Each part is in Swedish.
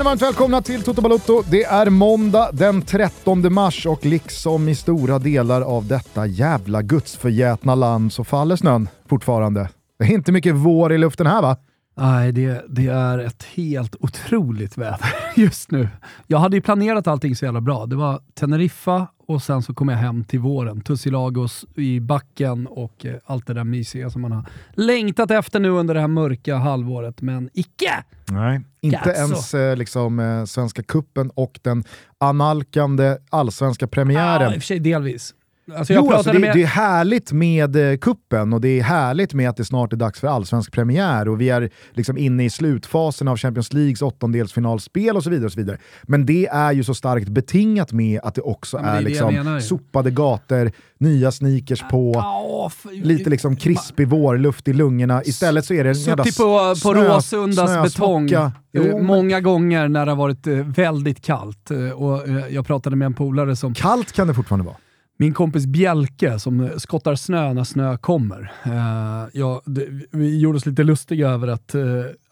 ni varmt välkomna till Toto Balotto. Det är måndag den 13 mars och liksom i stora delar av detta jävla gudsförgätna land så faller snön fortfarande. Det är inte mycket vår i luften här va? Nej, det, det är ett helt otroligt väder just nu. Jag hade ju planerat allting så jävla bra. Det var Teneriffa och sen så kom jag hem till våren. Tussilagos i backen och eh, allt det där mysiga som man har längtat efter nu under det här mörka halvåret, men icke! Nej, inte Cazzo. ens eh, liksom, eh, Svenska Kuppen och den analkande allsvenska premiären. Ja, i och för sig delvis. Alltså jag jo, alltså det, med... det är härligt med eh, kuppen och det är härligt med att det snart är dags för allsvensk premiär och vi är liksom inne i slutfasen av Champions Leagues åttondelsfinalspel och så vidare. och så vidare. Men det är ju så starkt betingat med att det också Ja, det är, är det jag liksom sopade gator, nya sneakers på, Ja, f- lite liksom krispig vårluft i lungorna. Istället så är det en jävla på, på Råsundas betong eh, Jo, men många gånger när det har varit eh, väldigt kallt. Eh, och Jag pratade med en polare som Kallt kan det fortfarande vara. Min kompis Bjelke som skottar snö när snö kommer. Uh, ja, det, vi gjorde oss lite lustiga över att eh,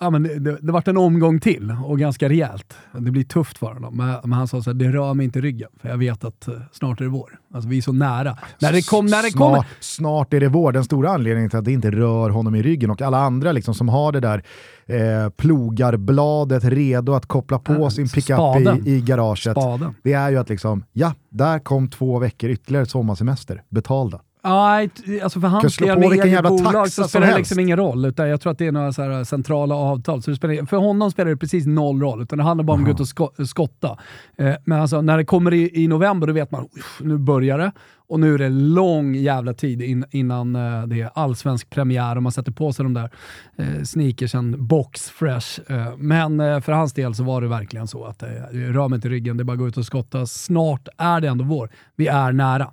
ja, men det, det, det vart en omgång till och ganska rejält. Det blir tufft för honom. Men, men han sa så här, det rör mig inte i ryggen för jag vet att eh, snart är det vår. Alltså vi är så nära. När det, kom, när det snart, kommer... snart är det vår. Den stora anledningen till att det inte rör honom i ryggen och alla andra liksom som har det där eh, plogarbladet redo att koppla på Ja, sin pickup i, i garaget. Spaden. Det är ju att liksom, ja, där kom två veckor ytterligare sommarsemester, betalda. Nej, alltså för hans del med eget bolag så spelar det liksom ingen roll. Utan jag tror att det är några så centrala avtal. Så spelar, för honom spelar det precis noll roll. Utan det handlar bara om att gå ut och sko- skotta. Eh, men alltså, när det kommer i, i november då vet man "Uff, nu börjar det. Och nu är det lång jävla tid in, innan eh, det är allsvensk premiär och man sätter på sig de där eh, sneakersen box fresh. Eh, men för hans del så var det verkligen så att eh, rör mig inte ryggen, det är bara att gå ut och skotta. Snart är det ändå vår. Vi är nära.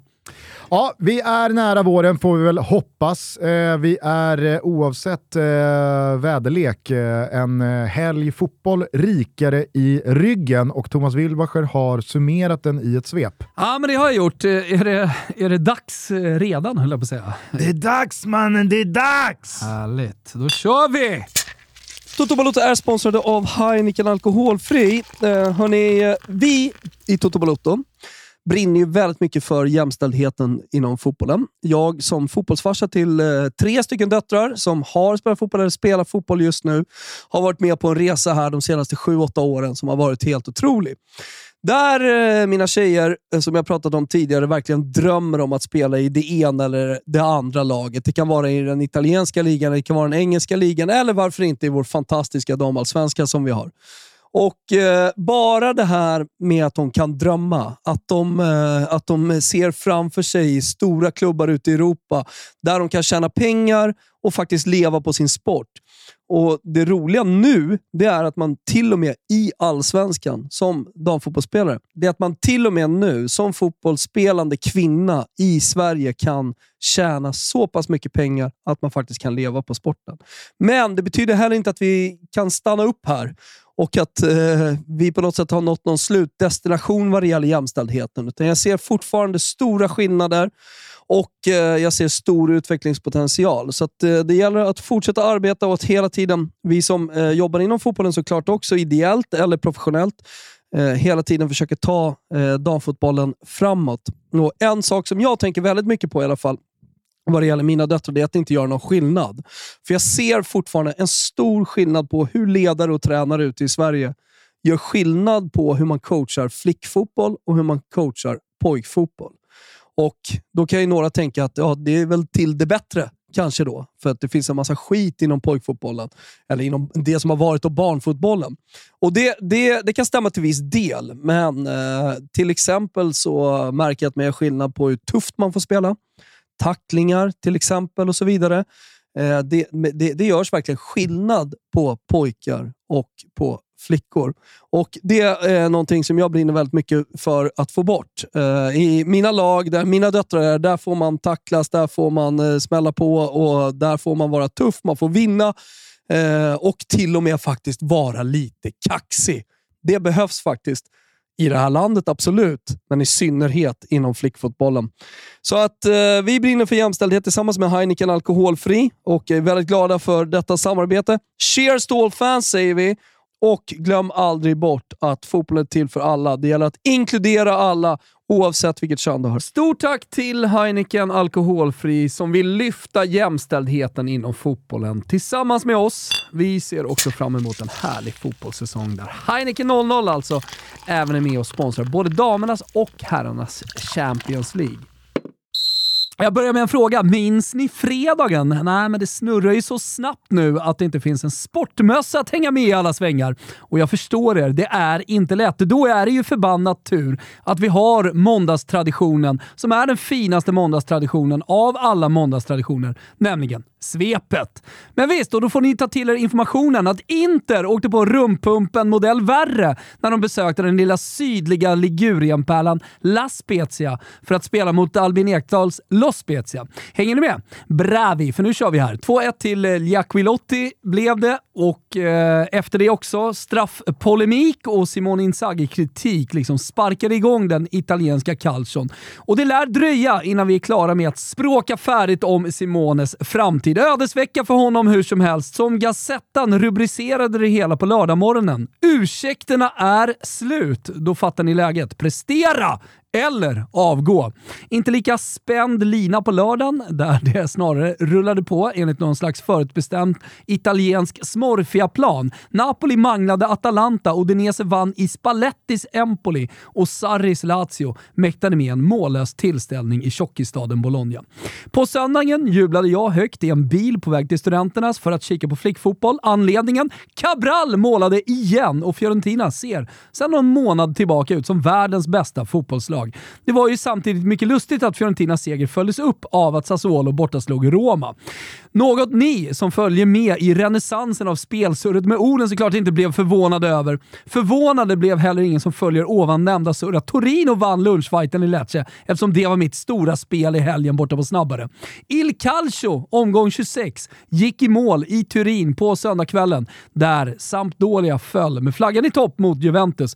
Ja, vi är nära våren får vi väl hoppas. Eh, vi är eh, oavsett eh, väderlek eh, en eh, helg fotboll rikare i ryggen och Thomas Wilbacher har summerat den i ett svep. Ja, men det har jag gjort. Är det, är det dags redan, höll jag på att säga? Det är dags mannen, det är dags! Härligt, då kör vi! Toto Balotto är sponsrade av Heineken Alkoholfri. Eh, hörni, vi i Toto Balotto brinner ju väldigt mycket för jämställdheten inom fotbollen. Jag som fotbollsfarsa till eh, tre stycken döttrar som har spelat fotboll eller spelar fotboll just nu har varit med på en resa här de senaste sju åtta åren som har varit helt otrolig. Där eh, mina tjejer, eh, som jag pratat om tidigare, verkligen drömmer om att spela i det ena eller det andra laget. Det kan vara i den italienska ligan, det kan vara den engelska ligan eller varför inte i vår fantastiska damallsvenska som vi har. Och eh, Bara det här med att de kan drömma, att de, eh, att de ser framför sig stora klubbar ute i Europa där de kan tjäna pengar och faktiskt leva på sin sport. Och Det roliga nu det är att man till och med i allsvenskan som damfotbollsspelare, det är att man till och med nu som fotbollsspelande kvinna i Sverige kan tjäna så pass mycket pengar att man faktiskt kan leva på sporten. Men det betyder heller inte att vi kan stanna upp här och att eh, vi på något sätt har nått någon slutdestination vad det gäller jämställdheten. Utan jag ser fortfarande stora skillnader och eh, jag ser stor utvecklingspotential. Så att, eh, det gäller att fortsätta arbeta och att hela tiden, vi som eh, jobbar inom fotbollen såklart också, ideellt eller professionellt, eh, hela tiden försöker ta eh, damfotbollen framåt. Och en sak som jag tänker väldigt mycket på i alla fall, vad det gäller mina döttrar, det är att det inte gör någon skillnad. För jag ser fortfarande en stor skillnad på hur ledare och tränare ute i Sverige gör skillnad på hur man coachar flickfotboll och hur man coachar pojkfotboll. Och Då kan ju några tänka att ja, det är väl till det bättre, kanske då. För att det finns en massa skit inom pojkfotbollen. Eller inom det som har varit och barnfotbollen. Och det, det, det kan stämma till viss del, men eh, till exempel så märker jag att man gör skillnad på hur tufft man får spela. Tacklingar till exempel och så vidare. Eh, det, det, det görs verkligen skillnad på pojkar och på flickor. Och Det är någonting som jag brinner väldigt mycket för att få bort. Eh, I mina lag, där mina döttrar är, där får man tacklas, där får man eh, smälla på och där får man vara tuff, man får vinna eh, och till och med faktiskt vara lite kaxig. Det behövs faktiskt i det här landet, absolut. Men i synnerhet inom flickfotbollen. Så att eh, vi brinner för jämställdhet tillsammans med Heineken Alkoholfri och är väldigt glada för detta samarbete. Cheers to all fans säger vi Och glöm aldrig bort att fotbollen är till för alla. Det gäller att inkludera alla oavsett vilket kön du har. Stort tack till Heineken Alkoholfri som vill lyfta jämställdheten inom fotbollen tillsammans med oss. Vi ser också fram emot en härlig fotbollssäsong där Heineken 00 alltså även är med och sponsrar både damernas och herrarnas Champions League. Jag börjar med en fråga. Minns ni fredagen? Nej, men det snurrar ju så snabbt nu att det inte finns en sportmössa att hänga med i alla svängar. Och jag förstår er, det är inte lätt. Då är det ju förbannat tur att vi har måndagstraditionen som är den finaste måndagstraditionen av alla måndagstraditioner, nämligen svepet. Men visst, och då får ni ta till er informationen att Inter åkte på rumpumpen modell värre när de besökte den lilla sydliga Ligurienpärlan La Spezia för att spela mot Albin Ekdals Los Spezia. Hänger ni med? Bravi, för nu kör vi här. 2-1 till eh, blev det och eh, efter det också straffpolemik och Simone Inzaghi-kritik liksom sparkade igång den italienska calcion. Och det lär dröja innan vi är klara med att språka färdigt om Simones framtid. Ödesvecka för honom hur som helst. Som Gazettan rubricerade det hela på lördagmorgonen. Ursäkterna är slut. Då fattar ni läget. Prestera eller avgå. Inte lika spänd lina på lördagen, där det snarare rullade på enligt någon slags förutbestämd italiensk smorfiaplan. Napoli manglade Atalanta, Udinese vann i Spallettis Empoli och Sarris Lazio mäktade med en mållös tillställning i tjockisstaden Bologna. På söndagen jublade jag högt i en bil på väg till Studenternas för att kika på flickfotboll. Anledningen? Cabral målade igen och Fiorentina ser sedan någon månad tillbaka ut som världens bästa fotbollslag lag. Det var ju samtidigt mycket lustigt att Fiorentinas seger följdes upp av att Sassuolo bortaslog Roma. Något ni som följer med i renässansen av spelsurret med orden såklart inte blev förvånade över. Förvånade blev heller ingen som följer ovan nämnda surr att Torino vann lunchfighten i Lecce eftersom det var mitt stora spel i helgen borta på snabbare. Il Calcio, omgång 26, gick i mål i Turin på söndagskvällen där Sampdoria föll med flaggan i topp mot Juventus.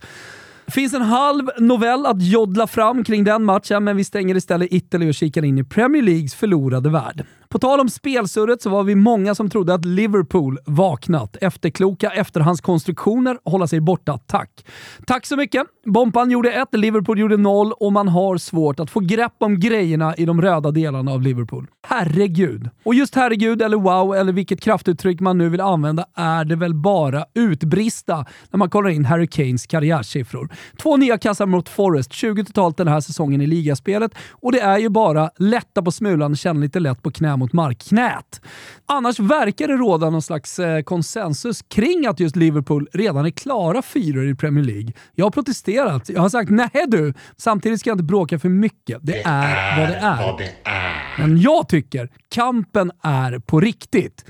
Finns en halv novell att joddla fram kring den matchen, men vi stänger istället Italy och kikar in i Premier Leagues förlorade värld. På tal om spelsurret så var vi många som trodde att Liverpool vaknat. Efterkloka efterhandskonstruktioner, hålla sig borta, tack. Tack så mycket! Bompan gjorde ett, Liverpool gjorde noll och man har svårt att få grepp om grejerna i de röda delarna av Liverpool. Herregud! Och just herregud, eller wow, eller vilket kraftuttryck man nu vill använda, är det väl bara utbrista när man kollar in Harry Kanes karriärsiffror. Två nya kassar mot Forest, 20 totalt den här säsongen i ligaspelet och det är ju bara lätta på smulan, känna lite lätt på knä mot markknät. Annars verkar det råda någon slags eh, konsensus kring att just Liverpool redan är klara fyror i Premier League. Jag har protesterat. Jag har sagt nej du. Samtidigt ska jag inte bråka för mycket. Det, det är, vad det är. vad det är. Men jag tycker kampen är på riktigt.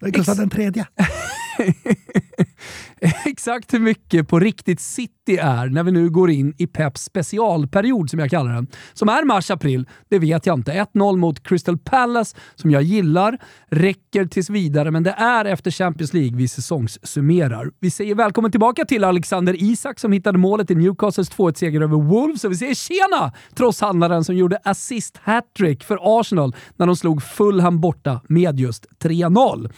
Gustav den tredje. Exakt hur mycket på riktigt City är när vi nu går in i Peps specialperiod, som jag kallar den, som är mars-april, det vet jag inte. 1-0 mot Crystal Palace, som jag gillar, räcker tills vidare, men det är efter Champions League vi säsongssummerar. Vi säger välkommen tillbaka till Alexander Isak som hittade målet i Newcastles 2-1-seger över Wolves och vi säger tjena trosshandlaren som gjorde assist-hattrick för Arsenal när de slog Fulham borta med just 3-0.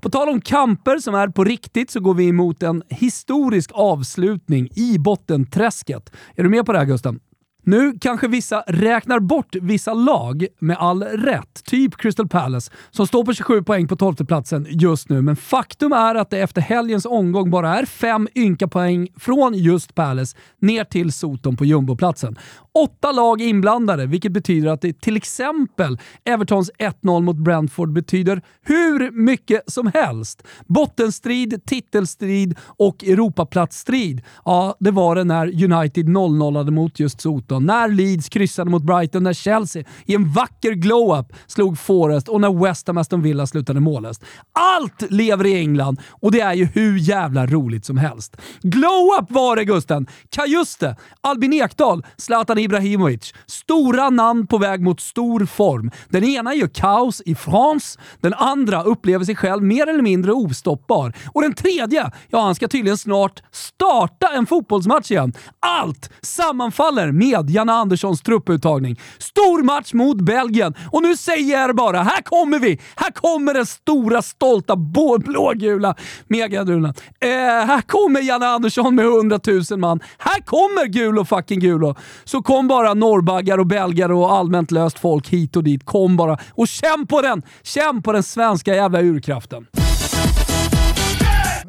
På tal om kamper som är på riktigt så går vi emot en historisk avslutning i bottenträsket. Är du med på det här Gusten? Nu kanske vissa räknar bort vissa lag med all rätt, typ Crystal Palace, som står på 27 poäng på 12 platsen just nu. Men faktum är att det efter helgens omgång bara är fem ynka poäng från just Palace ner till Soton på jumboplatsen. Åtta lag inblandade, vilket betyder att det till exempel Evertons 1-0 mot Brentford betyder hur mycket som helst. Bottenstrid, titelstrid och Europaplatsstrid. Ja, det var det när United 0-0 mot just Soton, när Leeds kryssade mot Brighton, när Chelsea i en vacker glow-up slog Forest och när West Ham Aston Villa slutade mållöst. Allt lever i England och det är ju hur jävla roligt som helst. Glow-up var det Gusten! Kajuste, Albin Ekdal, Zlatan Ibrahimovic. Stora namn på väg mot stor form. Den ena gör kaos i France, den andra upplever sig själv mer eller mindre ostoppbar. Och den tredje, ja han ska tydligen snart starta en fotbollsmatch igen. Allt sammanfaller med med Janne Anderssons trupputtagning. Stor match mot Belgien och nu säger jag bara, här kommer vi! Här kommer den stora stolta blågula megadulan. Eh, här kommer Janne Andersson med 100 000 man. Här kommer Gulo fucking Gulo. Så kom bara norrbaggar och belgare och allmänt löst folk hit och dit. Kom bara och känn på den! Känn på den svenska jävla urkraften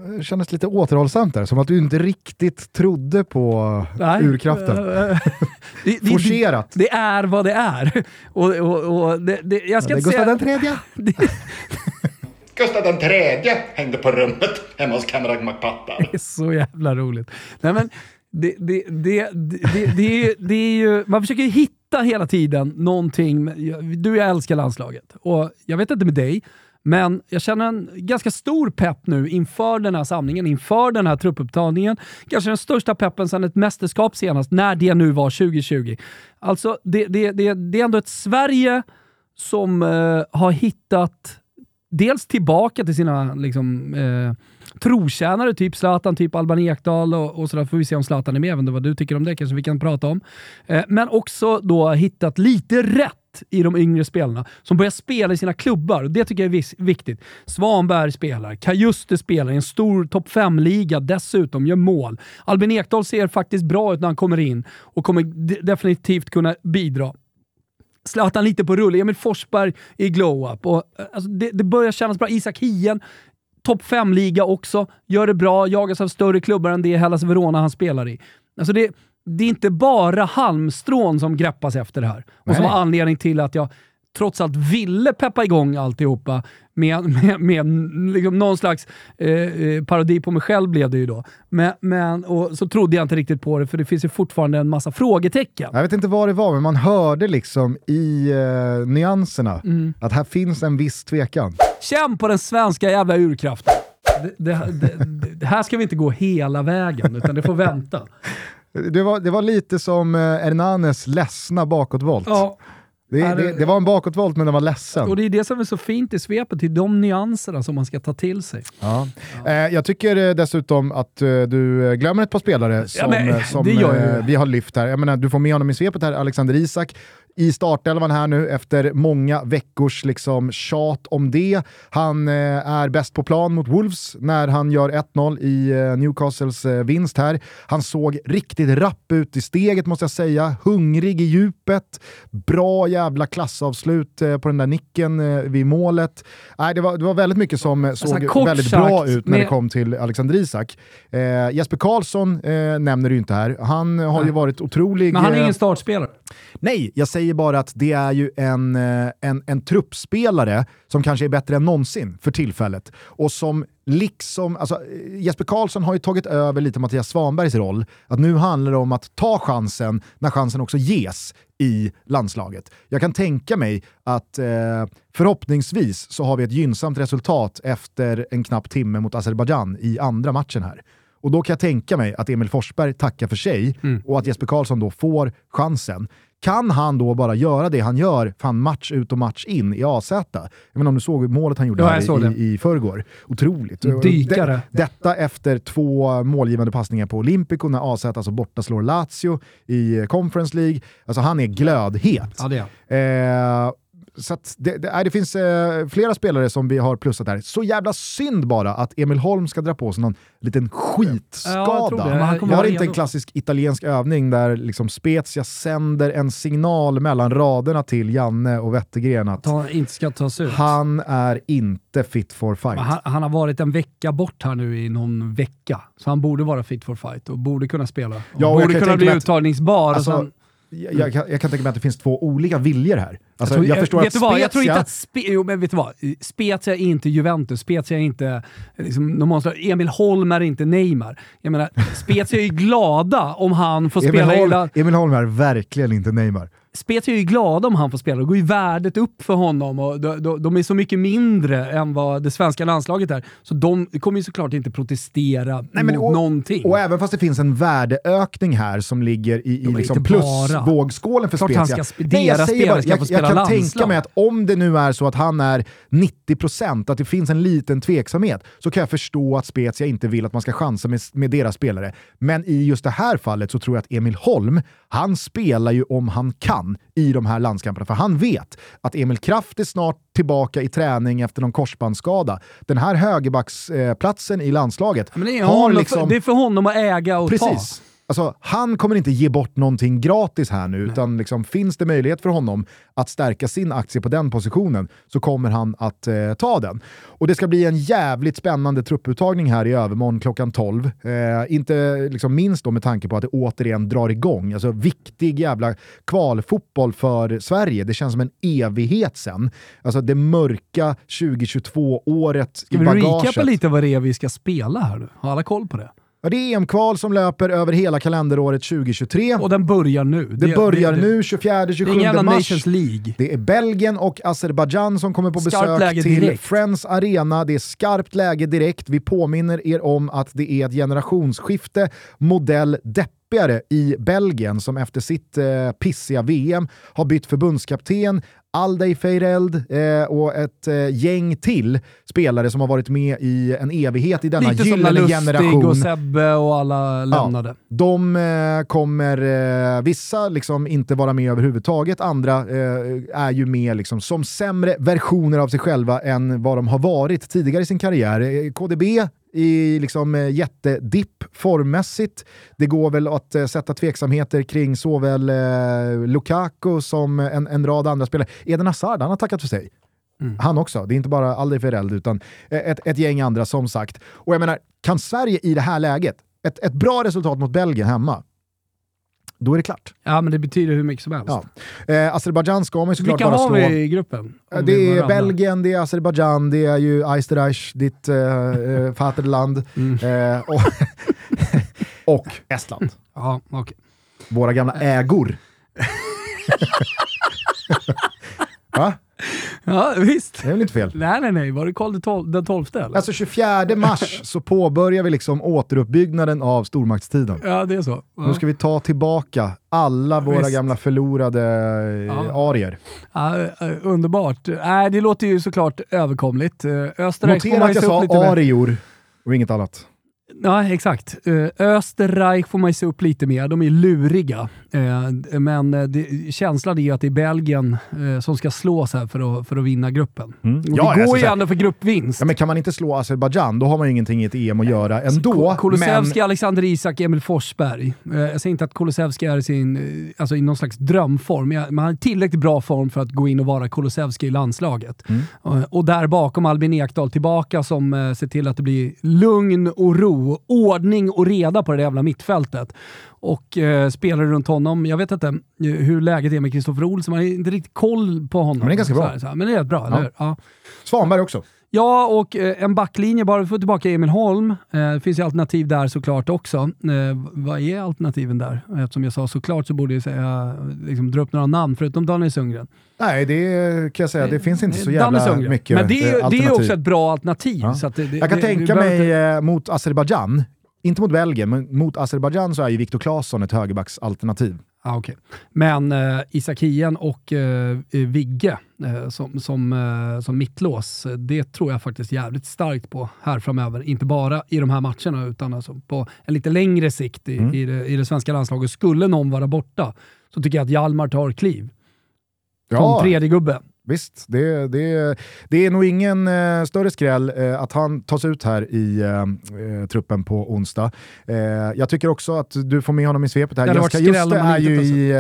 det kändes lite återhållsamt där, som att du inte riktigt trodde på Nej. urkraften. det, Forcerat. Det, det, är vad det är. Och, och, och det, det, jag ska ja, det är Gustav den tredje. Gustav den tredje hängde på rummet hemma hos Kamrag Makpattar. Det är så jävla roligt. Nej, men det, det, det, det, det, är, det är ju, man försöker hitta hela tiden någonting. Du, jag älskar landslaget och jag vet inte med dig, men jag känner en ganska stor pepp nu inför den här samlingen, inför den här truppupptagningen. Kanske den största peppen sedan ett mästerskap senast, när det nu var 2020. Alltså, det, det, det, det är ändå ett Sverige som eh, har hittat dels tillbaka till sina liksom, eh, trotjänare, typ Zlatan, typ Alban Ekdal och, och sådär. Får vi se om Zlatan är med, även vad du tycker om det kanske vi kan prata om. Eh, men också då hittat lite rätt i de yngre spelarna som börjar spela i sina klubbar. Det tycker jag är viktigt. Svanberg spelar, Kajuste spelar i en stor topp 5-liga dessutom, gör mål. Albin Ekdal ser faktiskt bra ut när han kommer in och kommer definitivt kunna bidra. Zlatan lite på rull. Emil Forsberg i glow-up. Eh, alltså det, det, börjar kännas bra. Isak Hien, topp 5-liga också. Gör det bra, jagas av större klubbar än det Hellas Verona han spelar i. Alltså det, det är inte bara halmstrån som greppas efter det här. Och Nej. som var anledning till att jag trots allt ville peppa igång alltihopa med, med, med liksom någon slags eh, eh, parodi på mig själv blev det ju då. Men, men, och så trodde jag inte riktigt på det, för det finns ju fortfarande en massa frågetecken. Jag vet inte vad det var, men man hörde liksom i eh, nyanserna mm. att här finns en viss tvekan. Känn på den svenska jävla urkraften. Det, det, det, det, här ska vi inte gå hela vägen, utan det får vänta. Det var, det var lite som eh, Hernanes ledsna bakåtvolt. Ja. Det, det, det, var en bakåtvolt men den var ledsen. Och det är det som är så fint i svepet, till de nyanserna som man ska ta till sig. Ja. Ja. Eh, jag tycker eh, dessutom att du glömmer ett par spelare som, ja, men, som vi har lyft här. Jag menar, du får med honom i svepet här, Alexander Isak i startelvan här nu efter många veckors liksom tjat om det. Han eh, är bäst på plan mot Wolves när han gör 1-0 i eh, Newcastles eh, vinst här. Han såg riktigt rapp ut i steget måste jag säga, hungrig i djupet, bra jävla klassavslut på den där nicken eh, vid målet. Nej, det, var, det var väldigt mycket som alltså, såg väldigt sagt, bra ut när med... det kom till Alexander Isak. Jesper Karlsson nämner du inte här. Han har Nej. ju varit otrolig. Men han är ingen startspelare. Nej, jag säger bara att det är ju en, eh, en, en truppspelare som kanske är bättre än någonsin för tillfället. Och som liksom, alltså, eh, Jesper Karlsson har ju tagit över lite Mattias Svanbergs roll. Att nu handlar det om att ta chansen när chansen också ges i landslaget. Jag kan tänka mig att eh, förhoppningsvis så har vi ett gynnsamt resultat efter en knapp timme mot Azerbajdzjan i andra matchen här. Och då kan jag tänka mig att Emil Forsberg tackar för sig mm. och att Jesper Karlsson då får chansen. Kan han då bara göra det han gör fan match ut och match in i AZ? Jag inte om du såg målet han gjorde ja, här i, i förrgår. Otroligt. Dykare. Det, detta efter två målgivande passningar på Olympico när AZ alltså borta slår Lazio i Conference League. Alltså han är glödhet. Ja, är. Eh, så det, det, det, finns eh, flera spelare som vi har plussat här. Så jävla synd bara att Emil Holm ska dra på sig någon liten skitskada. Ja, jag har inte en klassisk italiensk övning där liksom Spezia sänder en signal mellan raderna till Janne och Wettergren att Ta, inte ska tas ut. han är inte fit for fight. Han, han, har varit en vecka bort här nu i någon vecka, så han borde vara fit for fight och borde kunna spela. Och ja, och borde kunna bli uttagningsbar. Alltså, sen, jag, jag, kan, jag, kan tänka mig att det finns två olika viljor här. Alltså, jag, tror, jag förstår vet att Spezia... Jag tror inte att Spe, jo, men vet du vad? Spezia är inte Juventus, Spezia är inte liksom, Emil Holm är inte Neymar. Jag menar, Spezia är ju glada om han får Emil spela Holm, Emil Holm är verkligen inte Neymar. Spezia är ju glada om han får spela. Då går ju värdet upp för honom och de, de, de är så mycket mindre än vad det svenska landslaget är. Så de kommer ju såklart inte protestera Nej, mot och- någonting. Och även fast det finns en värdeökning här som ligger i, i liksom plusvågskålen för Spezia. ska Nej, jag deras säger spelare bara, jag, jag spela kan landslag. tänka mig att om det nu är så att han är 90%, att det finns en liten tveksamhet, så kan jag förstå att Spezia inte vill att man ska chansa med, med deras spelare. Men i just det här fallet så tror jag att Emil Holm, han spelar ju om han kan i de här landskamperna. För han vet att Emil Kraft är snart tillbaka i träning efter någon korsbandsskada. Den här högerbacksplatsen i landslaget Men det, är har honom, liksom... det är för honom att äga och ta. Alltså, han kommer inte ge bort någonting gratis här nu, utan liksom, finns det möjlighet för honom att stärka sin aktie på den positionen så kommer han att eh, ta den. Och det ska bli en jävligt spännande trupputtagning här i övermorgon klockan 12. Eh, inte liksom, minst då med tanke på att det återigen drar igång. Alltså viktig jävla kvalfotboll för Sverige. Det känns som en evighet sen. Alltså det mörka 2022-året i Ska vi bagaget. recapa lite vad det är vi ska spela här nu? Har alla koll på det? Ja, det är EM-kval som löper över hela kalenderåret 2023. Och den börjar nu. Det börjar nu 24-27 Det ingen jävla mars. Nations League. Det är Belgien och Azerbajdzjan som kommer på Skarpt besök till direkt. Friends Arena. Det är skarpt läge direkt. Vi påminner er om att det är ett generationsskifte modell deppigare i Belgien som efter sitt eh, pissiga VM har bytt förbundskapten, Aldey Feireld eh, och ett eh, gäng till spelare som har varit med i en evighet i denna Lite som gyllene generation. och Sebbe och alla lämnade. De eh, kommer, eh, vissa liksom inte vara med överhuvudtaget, andra eh, är ju med liksom som sämre versioner av sig själva än vad de har varit tidigare i sin karriär. Eh, KDB i liksom eh, jättedipp formmässigt. Det går väl att eh, sätta tveksamheter kring såväl eh, Lukaku som en, en rad andra spelare. Eden Hazard, han har tackat för sig. Han också. Det är inte bara Alderweireld utan eh, ett, ett gäng andra som sagt. Och jag menar, kan Sverige i det här läget, ett, ett bra resultat mot Belgien hemma, då är det klart. Ja, men det betyder hur mycket som helst. Ja. Eh, Azerbajdzjan ska man ju såklart Vilka bara har slå. vi i gruppen? Eh, Det är. Belgien, det är Azerbajdzjan, det är ju Österreich, ditt äh, äh, vaterland, Mm. eh, och, och Estland. Ja, okej. Våra gamla ägor. Va? Ja, visst. Det är väl inte fel? Nej, nej, nej. Var det Karl den tol- den tolfte eller? Alltså 24 mars så påbörjar vi liksom återuppbyggnaden av stormaktstiden. ja, det är så. Ja. Nu ska vi ta tillbaka alla våra Visst. gamla förlorade eh, Ja. arier. Ja, eh, underbart. Nej, det låter ju såklart överkomligt. Eh, Österreich får Notera att jag sa arior och inget annat. Ja, exakt. Eh, Österreich får man ju se upp lite mer. De är luriga. Eh, Men eh, det, känslan är ju att det är Belgien som ska slås här för att, för att vinna gruppen. Och Ja, det går alltså, ju ändå för gruppvinst. Ja, men kan man inte slå Azerbajdzjan, då har man ju ingenting i ett EM att göra ändå. Ko- Kulusevski, men Alexander Isak, Emil Forsberg. Jag säger inte att Kulusevski är i, sin, alltså i någon slags drömform, men han är tillräckligt bra form för att gå in och vara Kulusevski i landslaget. Mm. Och där bakom Albin Ekdal tillbaka som ser till att det blir lugn och ro, ordning och reda på det jävla mittfältet. Och eh, spelare runt honom, jag vet inte eh, hur läget är med Kristoffer Olsson, man har inte riktigt koll på honom. Men det är ganska Så bra. här, så här. Men det är rätt bra, eller hur? Ja. Svanberg också. Ja, och eh, en backlinje, bara för att få tillbaka Emil Holm. Eh, det finns ju alternativ där såklart också. Eh, vad är alternativen där? Eftersom jag sa såklart så borde jag säga, liksom, dra upp några namn förutom Daniel Sundgren. Nej, det kan jag säga. Det finns inte så jävla mycket Men det är, det är också ett bra alternativ. Ja. Så det, Jag kan det- tänka vi mig inte- mot Azerbajdzjan, inte mot Belgien, men mot Azerbajdzjan så är ju Viktor Claesson ett högerbacksalternativ. Ah, okay. Men eh, Isak Hien och eh, Vigge eh, som, som, eh, som mittlås, eh, det tror jag faktiskt jävligt starkt på här framöver. Inte bara i de här matcherna, utan alltså på en lite längre sikt i, Mm. i, det, i det svenska landslaget. Skulle någon vara borta så tycker jag att Hjalmar tar kliv. Som tredje gubbe. Visst, det, det, det är nog ingen eh, större skräll eh, att han tas ut här i eh, eh, truppen på onsdag. Eh, jag tycker också att du får med honom i svepet här. Det Jessica Juste är ju i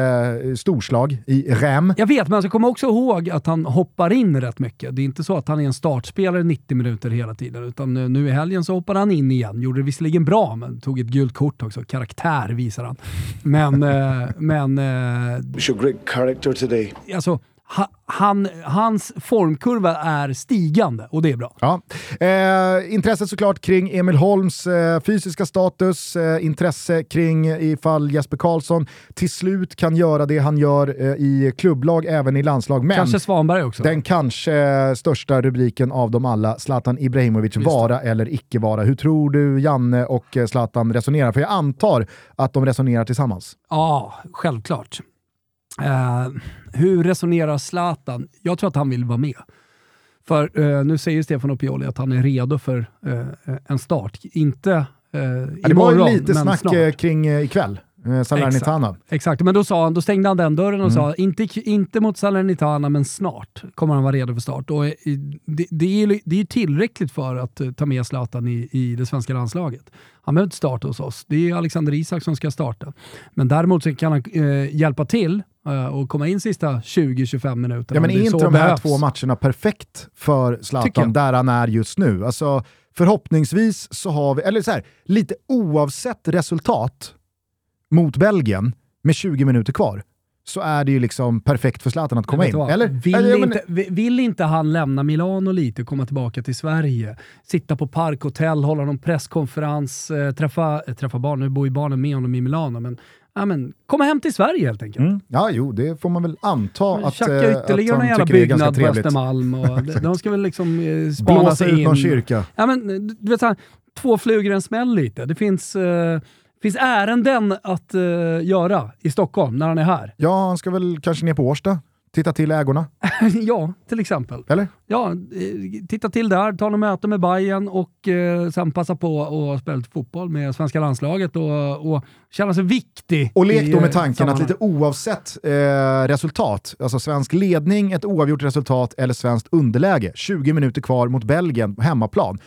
eh, storslag, i rem. Jag vet, men jag ska komma också ihåg att han hoppar in rätt mycket. Det är inte så att han är en startspelare 90 minuter hela tiden, utan nu i helgen så hoppar han in igen. Gjorde det visserligen bra, men tog ett gult kort också. Karaktär visar han. Men, eh, men eh, Show great character today. alltså, han, hans formkurva är stigande och det är bra. Ja. Eh, intresset såklart kring Emil Holms eh, fysiska status, eh, intresse kring ifall Jesper Karlsson till slut kan göra det han gör eh, i klubblag, även i landslag. Men Kanske Svanberg också. den kanske största rubriken av dem alla, Zlatan Ibrahimovic, vara eller icke vara. Hur tror du Janne och eh, Zlatan resonerar? För jag antar att de resonerar tillsammans. Ja, självklart. Eh, hur resonerar Zlatan? Jag tror att han vill vara med. För eh, nu säger Stefan Opioli att han är redo för eh, en start. Inte eh, imorgon, det var ju lite snack snart. eh, kring eh, ikväll, eh, Salernitana. Exakt, men då, sa han, då stängde han den dörren och Mm. sa inte, inte mot Salernitana, men snart kommer han vara redo för start. Och, det, det, är, det är tillräckligt för att ta med Zlatan i, i det svenska landslaget. Han behöver inte starta hos oss. Det är Alexander Isak som ska starta. Men däremot så kan han eh, hjälpa till och komma in sista 20-25 minuterna. Ja, men är inte de här behövs. två matcherna perfekt för Zlatan där han är just nu? Alltså, förhoppningsvis så har vi, eller så här, lite oavsett resultat mot Belgien med 20 minuter kvar, så är det ju liksom perfekt för Zlatan att komma in. vad? Eller? Vill, eller, men- inte, vi- vill inte han lämna Milano lite och komma tillbaka till Sverige? Sitta på parkhotell, hålla någon presskonferens, eh, träffa, eh, träffa barn. Nu bor ju barnen med honom i Milano, men, ja, men komma hem till Sverige helt enkelt. Mm. Ja, jo, det får man väl anta att, Tjacka eh, att ytterligare någon han jävla tycker det är ganska byggnad på trevligt. Östermalm. Och de, de ska väl liksom eh, spana Blåsa sig ut in. någon kyrka. Ja, men, eh, du vet, så här, två flugor en smäll lite. Det finns, eh, finns ärenden att eh, göra i Stockholm när han är här. Ja, han ska väl kanske ner på Årsta, titta till ägorna, ja, till exempel. eller? Ja, eh, titta till där, ta något möte med Bayern och eh, sen passa på att spela lite fotboll med svenska landslaget och, och känna sig viktig. Och lek då eh, med tanken att lite oavsett eh, resultat, alltså svensk ledning, ett oavgjort resultat eller svenskt underläge, 20 minuter kvar mot Belgien på hemmaplan.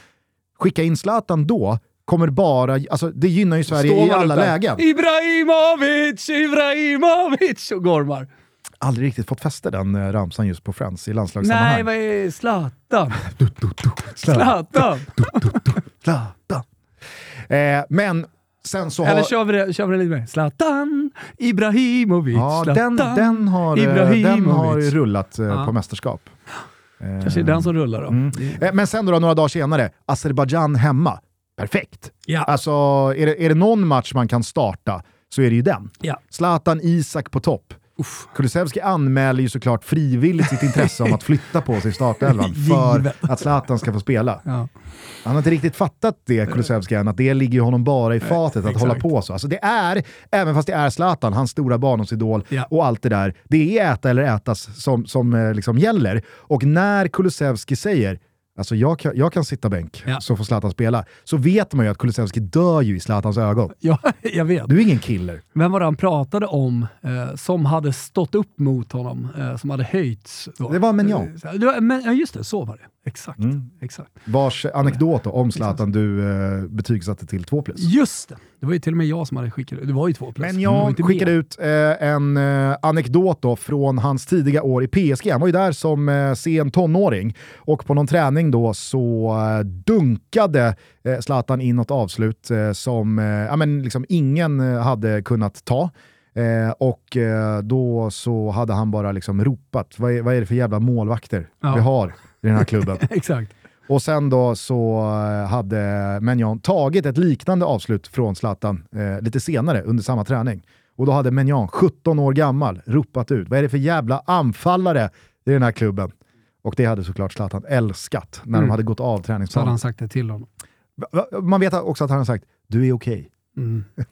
Skicka in Zlatan då, kommer bara, alltså det gynnar ju Sverige i alla lägen. Ibrahimovic, Ibrahimovic och gormar. Aldrig riktigt fått fäste den eh, ramsan just på Friends i landslagssammanhang. Nej, vad är Zlatan? Zlatan. Zlatan! Zlatan. Eh, men sen så har... Eller kör vi det, kör vi det lite mer? Zlatan Ibrahimovic. Ja, den, Zlatan den, har, eh, den har ju rullat eh, Ja. på mästerskap. Kanske är den som rullar då. Mm. Eh, Men sen då, några dagar senare, Azerbajdzjan hemma. Perfekt! Ja. Alltså, är det, är det någon match man kan starta så är det ju den. Ja. Zlatan Isak på topp. Kulusevski anmäler ju såklart frivilligt sitt intresse om att flytta på sig i startelvan för att Zlatan ska få spela. Ja. Han har inte riktigt fattat det, Kulusevski, än att det ligger honom bara i fatet att exakt. hålla på så. Alltså det är, även fast det är Zlatan, hans stora barndomsidol Ja. och allt det där, det är äta eller ätas som, som eh, liksom gäller. Och när Kulusevski säger Alltså jag kan, jag kan sitta bänk, Ja. så får Zlatan spela. Så vet man ju att Kulusevski dör ju i Zlatans ögon. ja, jag vet. Du är ingen killer. Vem var det han pratade om eh, som hade stått upp mot honom, eh, som hade höjts? Då? Det var. Eh, det var, men, ja, just det, så var det. Exakt. Mm. exakt. Vars anekdot då, om Zlatan du eh, betygsatte till 2 plus. Just det. Det var ju till och med jag som hade skickat ut. Det var ju två plus. Men jag skickade mer. ut eh, en eh, anekdot då från hans tidiga år i PSG. Han var ju där som eh, sen tonåring och på någon träning då så eh, dunkade eh, Zlatan in något avslut eh, som eh, ja, men liksom ingen hade kunnat ta. Eh, och eh, då så hade han bara liksom ropat, vad är, vad är det för jävla målvakter Ja. vi har i den här klubben? Exakt. Och sen då så eh, hade Menjan tagit ett liknande avslut från Zlatan eh, lite senare under samma träning. Och då hade Menjan, 17 år gammal, ropat ut vad är det för jävla anfallare i den här klubben? Och det hade såklart Zlatan älskat när Mm. de hade gått av Så hade träningsplanen. han sagt det till honom. Man vet också att han har sagt du är okej. Mm.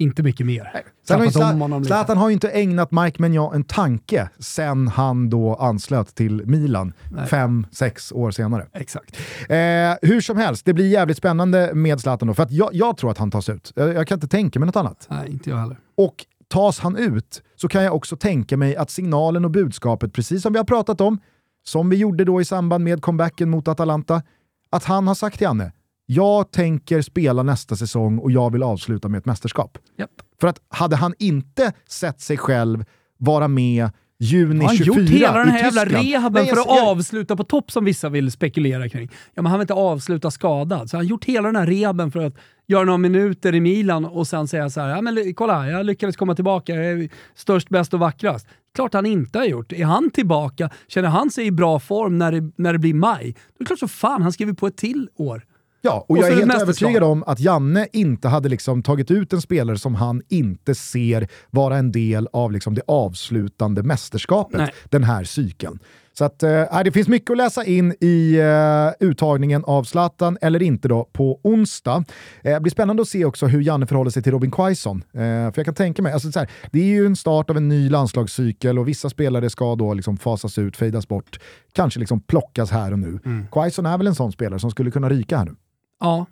Inte mycket mer. Sen har ju Tappat om Zla- honom lite. Zlatan har ju inte ägnat Mike Menjan en tanke sen han då anslöt till Milan Nej. fem, sex år senare. Exakt. Eh, hur som helst, det blir jävligt spännande med Zlatan då, för att jag, jag tror att han tas ut. Jag, jag kan inte tänka mig något annat. Nej, inte jag heller. Och tas han ut så kan jag också tänka mig att signalen och budskapet, precis som vi har pratat om, som vi gjorde då i samband med comebacken mot Atalanta, att han har sagt till Janne, jag tänker spela nästa säsong och jag vill avsluta med ett mästerskap. Japp. För att hade han inte sett sig själv vara med juni han 24 gjort hela den i här jävla Tyskland? rehaben Nej, för att jag- avsluta på topp som vissa vill spekulera kring? Ja, men han vill inte avsluta skadad. Så han har gjort hela den här rehaben för att göra några minuter i Milan och sen säga så här, ja, men kolla, jag lyckades komma tillbaka, jag är störst, bäst och vackrast. Klart han inte har gjort. Är han tillbaka, känner han sig i bra form när det, när det blir maj, då är det klart så fan han skriver på ett till år. Ja, och, Och jag är helt övertygad om att Janne inte hade liksom tagit ut en spelare som han inte ser vara en del av liksom det avslutande mästerskapet Nej. den här cykeln. Så att, nej, det finns mycket att läsa in i eh, uttagningen av Zlatan, eller inte då, på onsdag. Eh, det blir spännande att se också hur Janne förhåller sig till Robin Quaison. För jag kan tänka mig, alltså, så här, det är ju en start av en ny landslagscykel och vissa spelare ska då liksom fasas ut, fejdas bort, kanske liksom plockas här och nu. Quaison är väl en sån spelare som skulle kunna ryka här nu. Ja,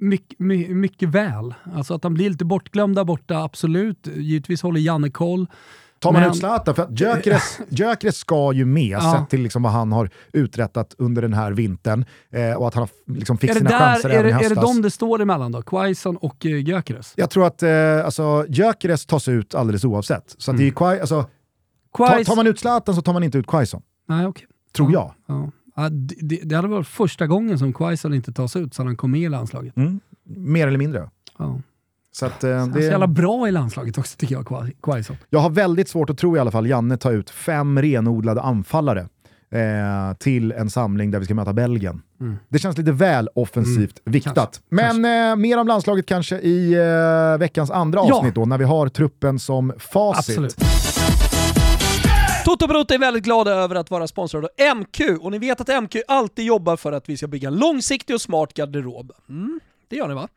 mycket, my, mycket väl. Alltså att han blir lite bortglömd där borta, absolut. Givetvis håller Janne koll. Tar man Men- ut Zlatan, för att Gyökeres, Gyökeres ska ju med, Ja. sett till liksom vad han har uträttat under den här vintern eh, och att han har liksom fick Är sina chanser där, är, även det, i är det de det står emellan då? Quaison och uh, Gyökeres? Jag tror att eh, alltså, Gyökeres tas ut alldeles oavsett. Så att det är Quai, alltså, tar, Quais- tar man ut Zlatan så tar man inte ut Quaison, Nej, okej. tror Ja. jag. Ja. Ja, det, det- det hade varit första gången som Quaison inte tas ut sedan han kom med i landslaget. Mm. Mer eller mindre. Ja. Så att, eh, Han är så jävla det, bra i landslaget också tycker jag, Qua- Quaison. jag har väldigt svårt att tro i alla fall Janne tar ut fem renodlade anfallare eh, till en samling där vi ska möta Belgien. Mm. Det känns lite väl offensivt viktat. kanske, Men Eh, mer om landslaget kanske i eh, veckans andra Ja. avsnitt då, när vi har truppen som facit. Absolut. Toto Balotto är väldigt glada över att vara sponsrad av MQ och ni vet att MQ alltid jobbar för att vi ska bygga en långsiktig och smart garderob. Mm, det gör ni va?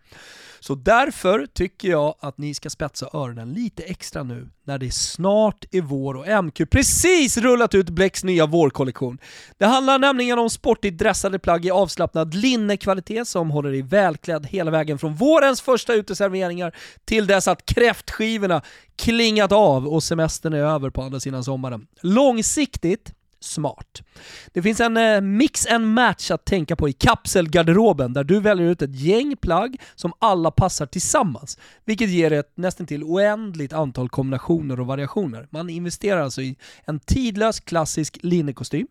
Så därför tycker jag att ni ska spetsa öronen lite extra nu när det snart är vår och MQ precis rullat ut Blecks nya vårkollektion. Det handlar nämligen om sportigt dressade plagg i avslappnad linnekvalitet som håller dig välklädd hela vägen från vårens första uteserveringar till dess att kräftskivorna klingat av och semestern är över på andra sidan sommaren. Långsiktigt smart. Det finns en eh, mix and match att tänka på i kapselgarderoben där du väljer ut ett gäng plagg som alla passar tillsammans, vilket ger ett nästan till oändligt antal kombinationer och variationer. Man investerar alltså i en tidlös klassisk linnekostym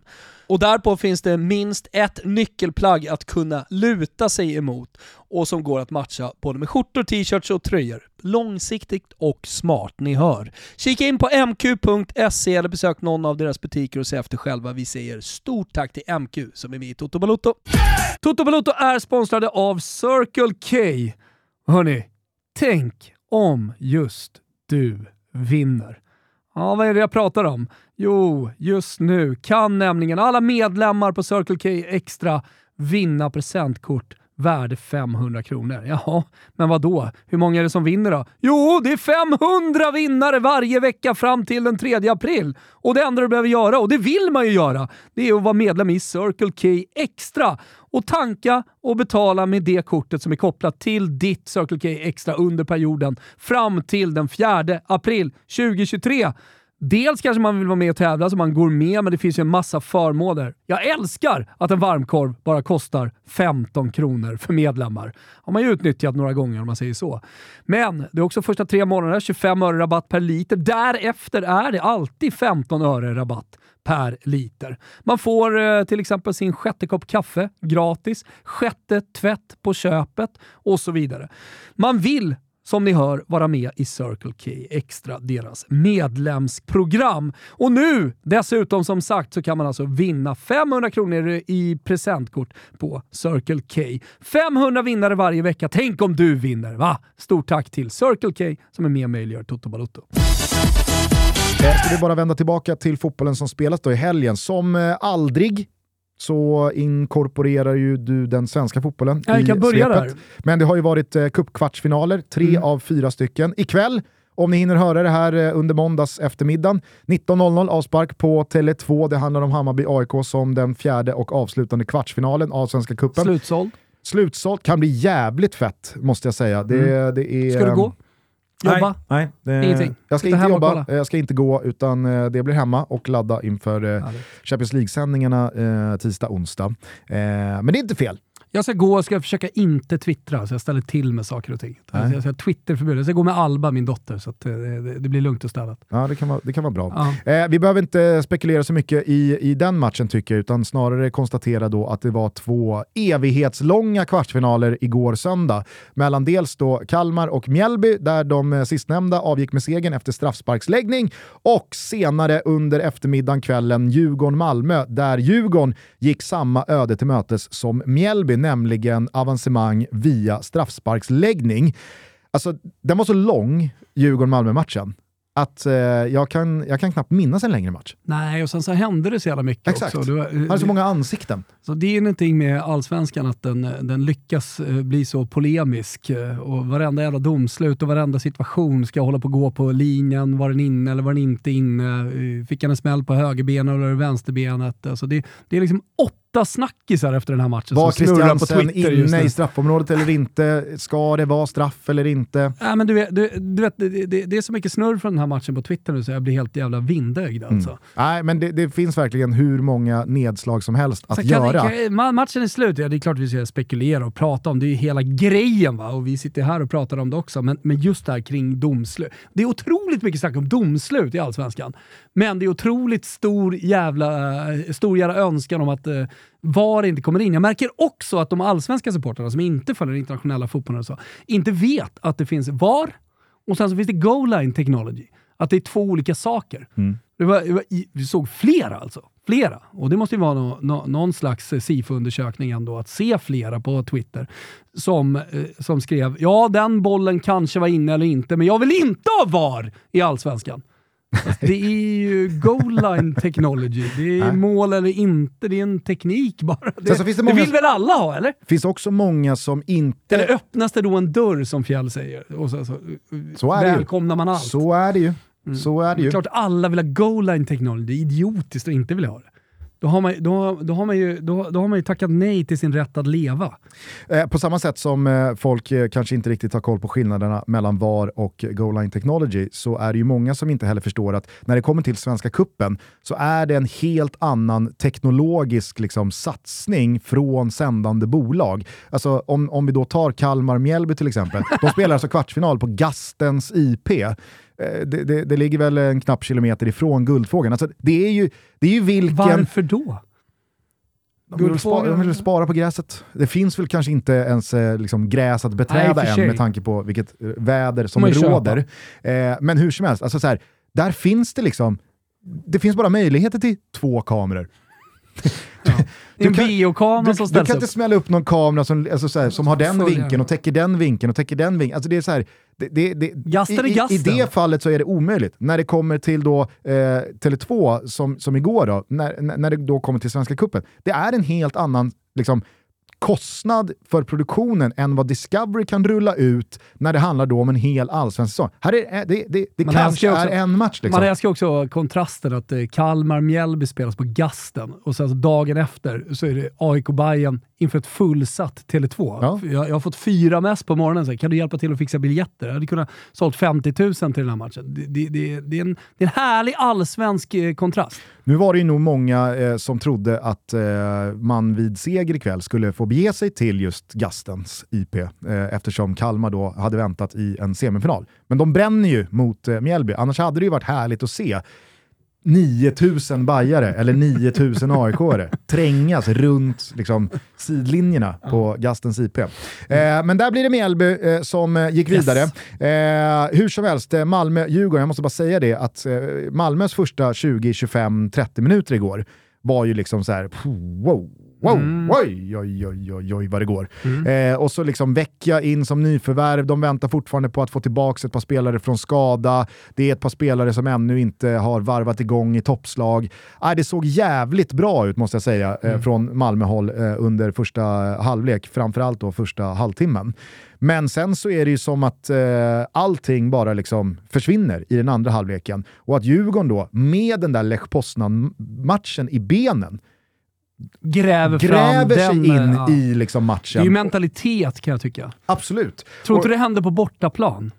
och därpå finns det minst ett nyckelplagg att kunna luta sig emot och som går att matcha både med skjortor, t-shirts och tröjor. Långsiktigt och smart, ni hör. Kika in på mq.se eller besök någon av deras butiker och se efter själva. Vi säger stort tack till MQ som är med i Toto Balotto. Toto Balotto är sponsrade av Circle K. Hörni, tänk om just du vinner. Ja, vad är det jag pratar om? Jo, just nu kan nämligen alla medlemmar på Circle K Extra vinna presentkort värde 500 kronor. Jaha, men vad då? Hur många är det som vinner då? Jo, det är 500 vinnare varje vecka fram till den 3 april. Och det enda du behöver göra, och det vill man ju göra, det är att vara medlem i Circle K Extra och tanka och betala med det kortet som är kopplat till ditt Circle K Extra under perioden fram till den 4 april 2023. Dels kanske man vill vara med och tävla så man går med, men det finns ju en massa förmåner. Jag älskar att en varmkorv bara kostar 15 kronor för medlemmar. har man ju utnyttjat några gånger om man säger så. Men det är också första tre månaderna 25 öre rabatt per liter. Därefter är det alltid 15 öre rabatt per liter. Man får eh, till exempel sin sjätte kopp kaffe gratis, sjätte tvätt på köpet och så vidare. Man vill som ni hör vara med i Circle K Extra, deras medlemsprogram. Och nu dessutom som sagt så kan man alltså vinna 500 kronor i presentkort på Circle K. 500 vinnare varje vecka. Tänk om du vinner, va? Stort tack till Circle K som är med och möjliggör Toto Balotto. Eh, Ska vi bara vända tillbaka till fotbollen som spelas då i helgen. Som eh, aldrig så inkorporerar ju du den svenska fotbollen Ja, vi i kan börja svepet. där. Men det har ju varit eh, cupkvartsfinaler, tre Mm. av fyra stycken. Ikväll, om ni hinner höra det här eh, under måndags eftermiddagen, 19.00 avspark på Tele2. Det handlar om Hammarby-AIK som den fjärde och avslutande kvartsfinalen av Svenska cupen. Slutsåld. Slutsålt kan bli jävligt fett, måste jag säga. Det, det är, Mm. Ska du gå? Jobba? Nej, nej det, Ingenting? Jag ska Sitta inte jobba, jag ska inte gå, utan eh, det blir hemma och ladda inför eh. Champions League-sändningarna eh, tisdag, onsdag. Eh, men det är inte fel. Jag ska gå och ska försöka inte twittra, så jag ställer till med saker och ting. Nej. Jag ska Twitterförbud. Jag ska gå med Alba, min dotter, så att eh, det, det blir lugnt och städat. Ja, det kan vara, det kan vara bra. Ja. Eh, vi behöver inte spekulera så mycket i, i den matchen tycker jag, utan snarare konstatera då att det var två evighetslånga kvartsfinaler igår söndag. Mellan dels då Kalmar och Mjällby, där de eh, sistnämnda avgick med segern efter straffsparksläggning, och senare under eftermiddagen, kvällen, Djurgården-Malmö, där Djurgården gick samma öde till mötes som Mjällby, nämligen avancemang via straffsparksläggning. Alltså, den var så lång, Djurgården-Malmö-matchen, att eh, jag, kan, jag kan knappt minnas en längre match. Nej, och sen så hände det så jävla mycket Exakt. också. Det, var, Han hade så många ansikten. Så det är någonting med allsvenskan att den, den lyckas eh, bli så polemisk eh, och varenda jävla domslut och varenda situation ska hålla på att gå på linjen. Var den inne eller var den inte inne? Eh, Fick han en smäll på högerbenet eller vänsterbenet? Alltså det, det är liksom åtta snackisar efter den här matchen Var som snurrar på Twitter just inne nu. i straffområdet eller inte? Ska det vara straff eller inte? Nej, men du vet, du, du vet det, det, det är så mycket snurr från den här matchen på Twitter nu så jag blir helt jävla vindögd alltså. Nej, men det, det finns verkligen hur många nedslag som helst att kan, göra. kan, ma- matchen är slut, ja det är klart vi ska spekulera och prata om det, är ju hela grejen va? och vi sitter här och pratar om det också, men, men just det här kring domslut. Det är otroligt mycket snack om domslut i Allsvenskan, men det är otroligt stor jävla, eh, stor jävla önskan om att eh, VAR inte kommer in. Jag märker också att de allsvenska supportrarna som inte följer internationella fotbollen och så, inte vet att det finns VAR och sen så finns det goal line technology. Att det är två olika saker. Det var, det var, vi såg flera alltså. Flera. Och det måste ju vara nå, nå, någon slags eh, SIFO-undersökning ändå, att se flera på Twitter som, eh, som skrev ja, den bollen kanske var inne eller inte, men jag vill inte ha VAR i Allsvenskan. Fast det är ju goal line technology. Det är mål eller inte, det är en teknik bara. Det, så finns det det många- vill väl alla ha, eller? Det finns också många som inte... Eller öppnas det då en dörr som Fjäll säger? Och så, så, Så är det ju. välkomnar man allt. Så är det ju. Så är det Det ju. klart alla vill ha goal line technology. Det är idiotiskt att inte vilja ha det. Då har, man, då, då, har man ju, då, då har man ju tackat nej till sin rätt att leva. Eh, på samma sätt som eh, folk eh, kanske inte riktigt har koll på skillnaderna mellan VAR och Goal Line Technology så är det ju många som inte heller förstår att när det kommer till Svenska Kuppen så är det en helt annan teknologisk liksom, satsning från sändande bolag. Alltså om, om vi då tar Kalmar-Mjällby till exempel. De spelar alltså kvartsfinal på Gastens IP. Eh, Det, det, det ligger väl en knapp kilometer ifrån Guldfågeln. Alltså, det, är ju, det är ju vilken... Varför då? De vill, spara, de vill spara på gräset. Det finns väl kanske inte ens eh, liksom, gräs att Nej, beträda för än med tanke på vilket eh, väder som man råder. Eh, men hur som helst, alltså, så här, där finns det liksom, det finns bara möjligheter till två kameror. Är en biokamera Du, som du ställs kan upp. inte smälla upp någon kamera som, alltså, så här, som har den vinkeln och täcker den vinkeln och täcker den vinkeln. Alltså, det är så här, det, det, det, i, i, I det fallet så är det omöjligt. När det kommer till då, eh, Tele2, som, som igår, då, när, när det då kommer till Svenska Cupen, det är en helt annan liksom, kostnad för produktionen än vad Discovery kan rulla ut när det handlar då om en hel allsvensk säsong. Här är, det det, det Man kanske också- är en match. Liksom. Man älskar också kontrasten att eh, Kalmar-Mjällby spelas på Gasten och sen så dagen efter så är det aik bayern inför ett fullsatt Tele2. Ja. Jag, jag har fått fyra mess på morgonen. Så här, kan du hjälpa till att fixa biljetter? Jag hade kunnat sålt 50 000 till den här matchen. Det, det, det, det, är, en, det är en härlig allsvensk eh, kontrast. Nu var det ju nog många eh, som trodde att eh, man vid seger ikväll skulle få bege sig till just Gastens IP eh, eftersom Kalmar då hade väntat i en semifinal. Men de bränner ju mot eh, Mjällby, annars hade det ju varit härligt att se 9000 bajare eller 9000 AIK-are trängas runt liksom, sidlinjerna på Gastens IP. Eh, men där blir det Mjällby eh, som eh, gick Yes. vidare. Eh, hur som helst, eh, Malmö-Djurgården, jag måste bara säga det, att eh, Malmös första 20, 25, 30 minuter igår var ju liksom så här, puh, wow, wow, oj, oj, oj, oj, oj vad det går. Eh, och så liksom Vecchia in som nyförvärv, de väntar fortfarande på att få tillbaka ett par spelare från skada. Det är ett par spelare som ännu inte har varvat igång i toppslag. Ah, det såg jävligt bra ut måste jag säga eh, från Malmöhåll eh, under första halvlek, framförallt då första halvtimmen. Men sen så är det ju som att eh, allting bara liksom försvinner i den andra halvleken. Och att Djurgården då, med den där Lech Poznan-matchen i benen, Gräver, gräver sig den, in ja. i liksom Det är matchen. ju mentalitet kan jag tycka. Absolut. Tror inte Och- det händer på bortaplan?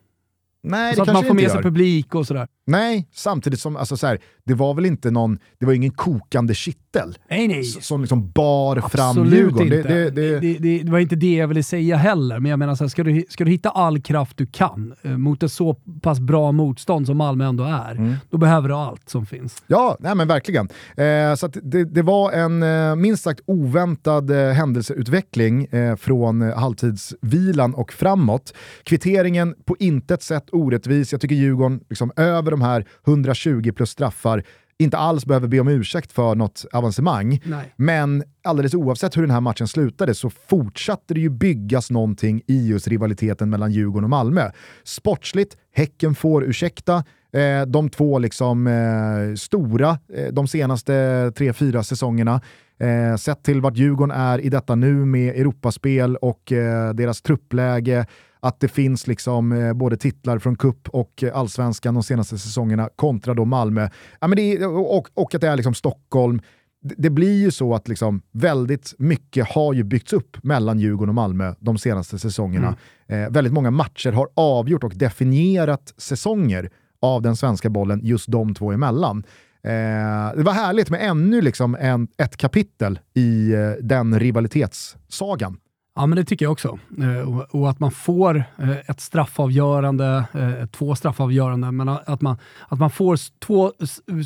Nej, så det att man får med sig gör. publik och sådär. Nej, samtidigt som, alltså så här, det var väl inte någon, det var ingen kokande shit kittel Nej, nej. som liksom bar fram Absolut Djurgården. inte. Det, det, det, Det, var inte det jag ville säga heller, men jag menar så här, ska, du, ska du hitta all kraft du kan eh, mot ett så pass bra motstånd som Malmö ändå är, Mm. då behöver du allt som finns. Ja, nej men verkligen. Eh, så det var en eh, minst sagt oväntad eh, händelseutveckling eh, från eh, halvtidsvilan och framåt. Kvitteringen på intet sätt orättvis. Jag tycker Djurgården liksom, över de här 120 plus straffar inte alls behöver be om ursäkt för något avancemang. Nej. Men alldeles oavsett hur den här matchen slutade så fortsatte det ju byggas någonting i just rivaliteten mellan Djurgården och Malmö. Sportsligt, Häcken får ursäkta. Eh, de två liksom eh, stora eh, de senaste tre, fyra säsongerna. Eh, sett till vart Djurgården är i detta nu med Europaspel och eh, deras truppläge, att det finns liksom eh, både titlar från cup och eh, allsvenskan de senaste säsongerna kontra då Malmö. Ja, men är, och, och att det är liksom Stockholm. Det, blir ju så att liksom väldigt mycket har ju byggts upp mellan Djurgården och Malmö de senaste säsongerna. Eh, väldigt många matcher har avgjort och definierat säsonger av den svenska bollen just de två emellan. Eh, det var härligt med ännu liksom en, ett kapitel i eh, den rivalitetssagan. Ja, men det tycker jag också. Eh, och, att man får eh, ett straffavgörande, eh, två straffavgörande, men att man, att man får två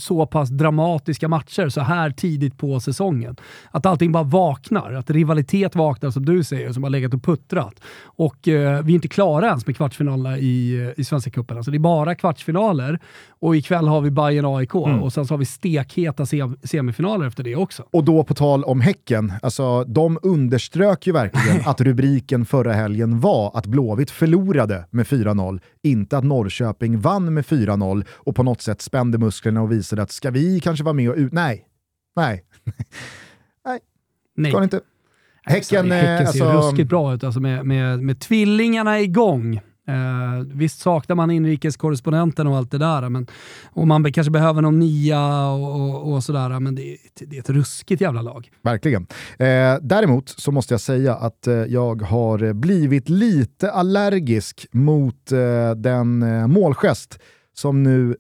så pass dramatiska matcher så här tidigt på säsongen. Att allting bara vaknar, att rivalitet vaknar som du säger, som har legat och puttrat. Och vi är inte klara ens med kvartsfinalerna i, i Svenska cupen. Alltså det är bara kvartsfinaler och ikväll har vi Bayern AIK och sen så har vi stekheta sem- semifinaler efter det också. Och då på tal om Häcken, alltså, de underströk ju verkligen att rubriken förra helgen var att Blåvitt förlorade med 4-0, inte att Norrköping vann med 4-0 och på något sätt spände musklerna och visade att ska vi kanske vara med och ut... Nej, nej, Nej. ska det inte. Häcken, Häcken, eh, ser alltså, ruskigt bra ut alltså med, med, med tvillingarna igång. Eh, visst saknar man inrikeskorrespondenten och allt det där, men, och man kanske behöver någon nia och, och, och sådär, men det, är ett- det är ett ruskigt jävla lag. Verkligen. Eh, däremot så måste jag säga att eh, jag har blivit lite allergisk mot eh, den eh, målgest som nu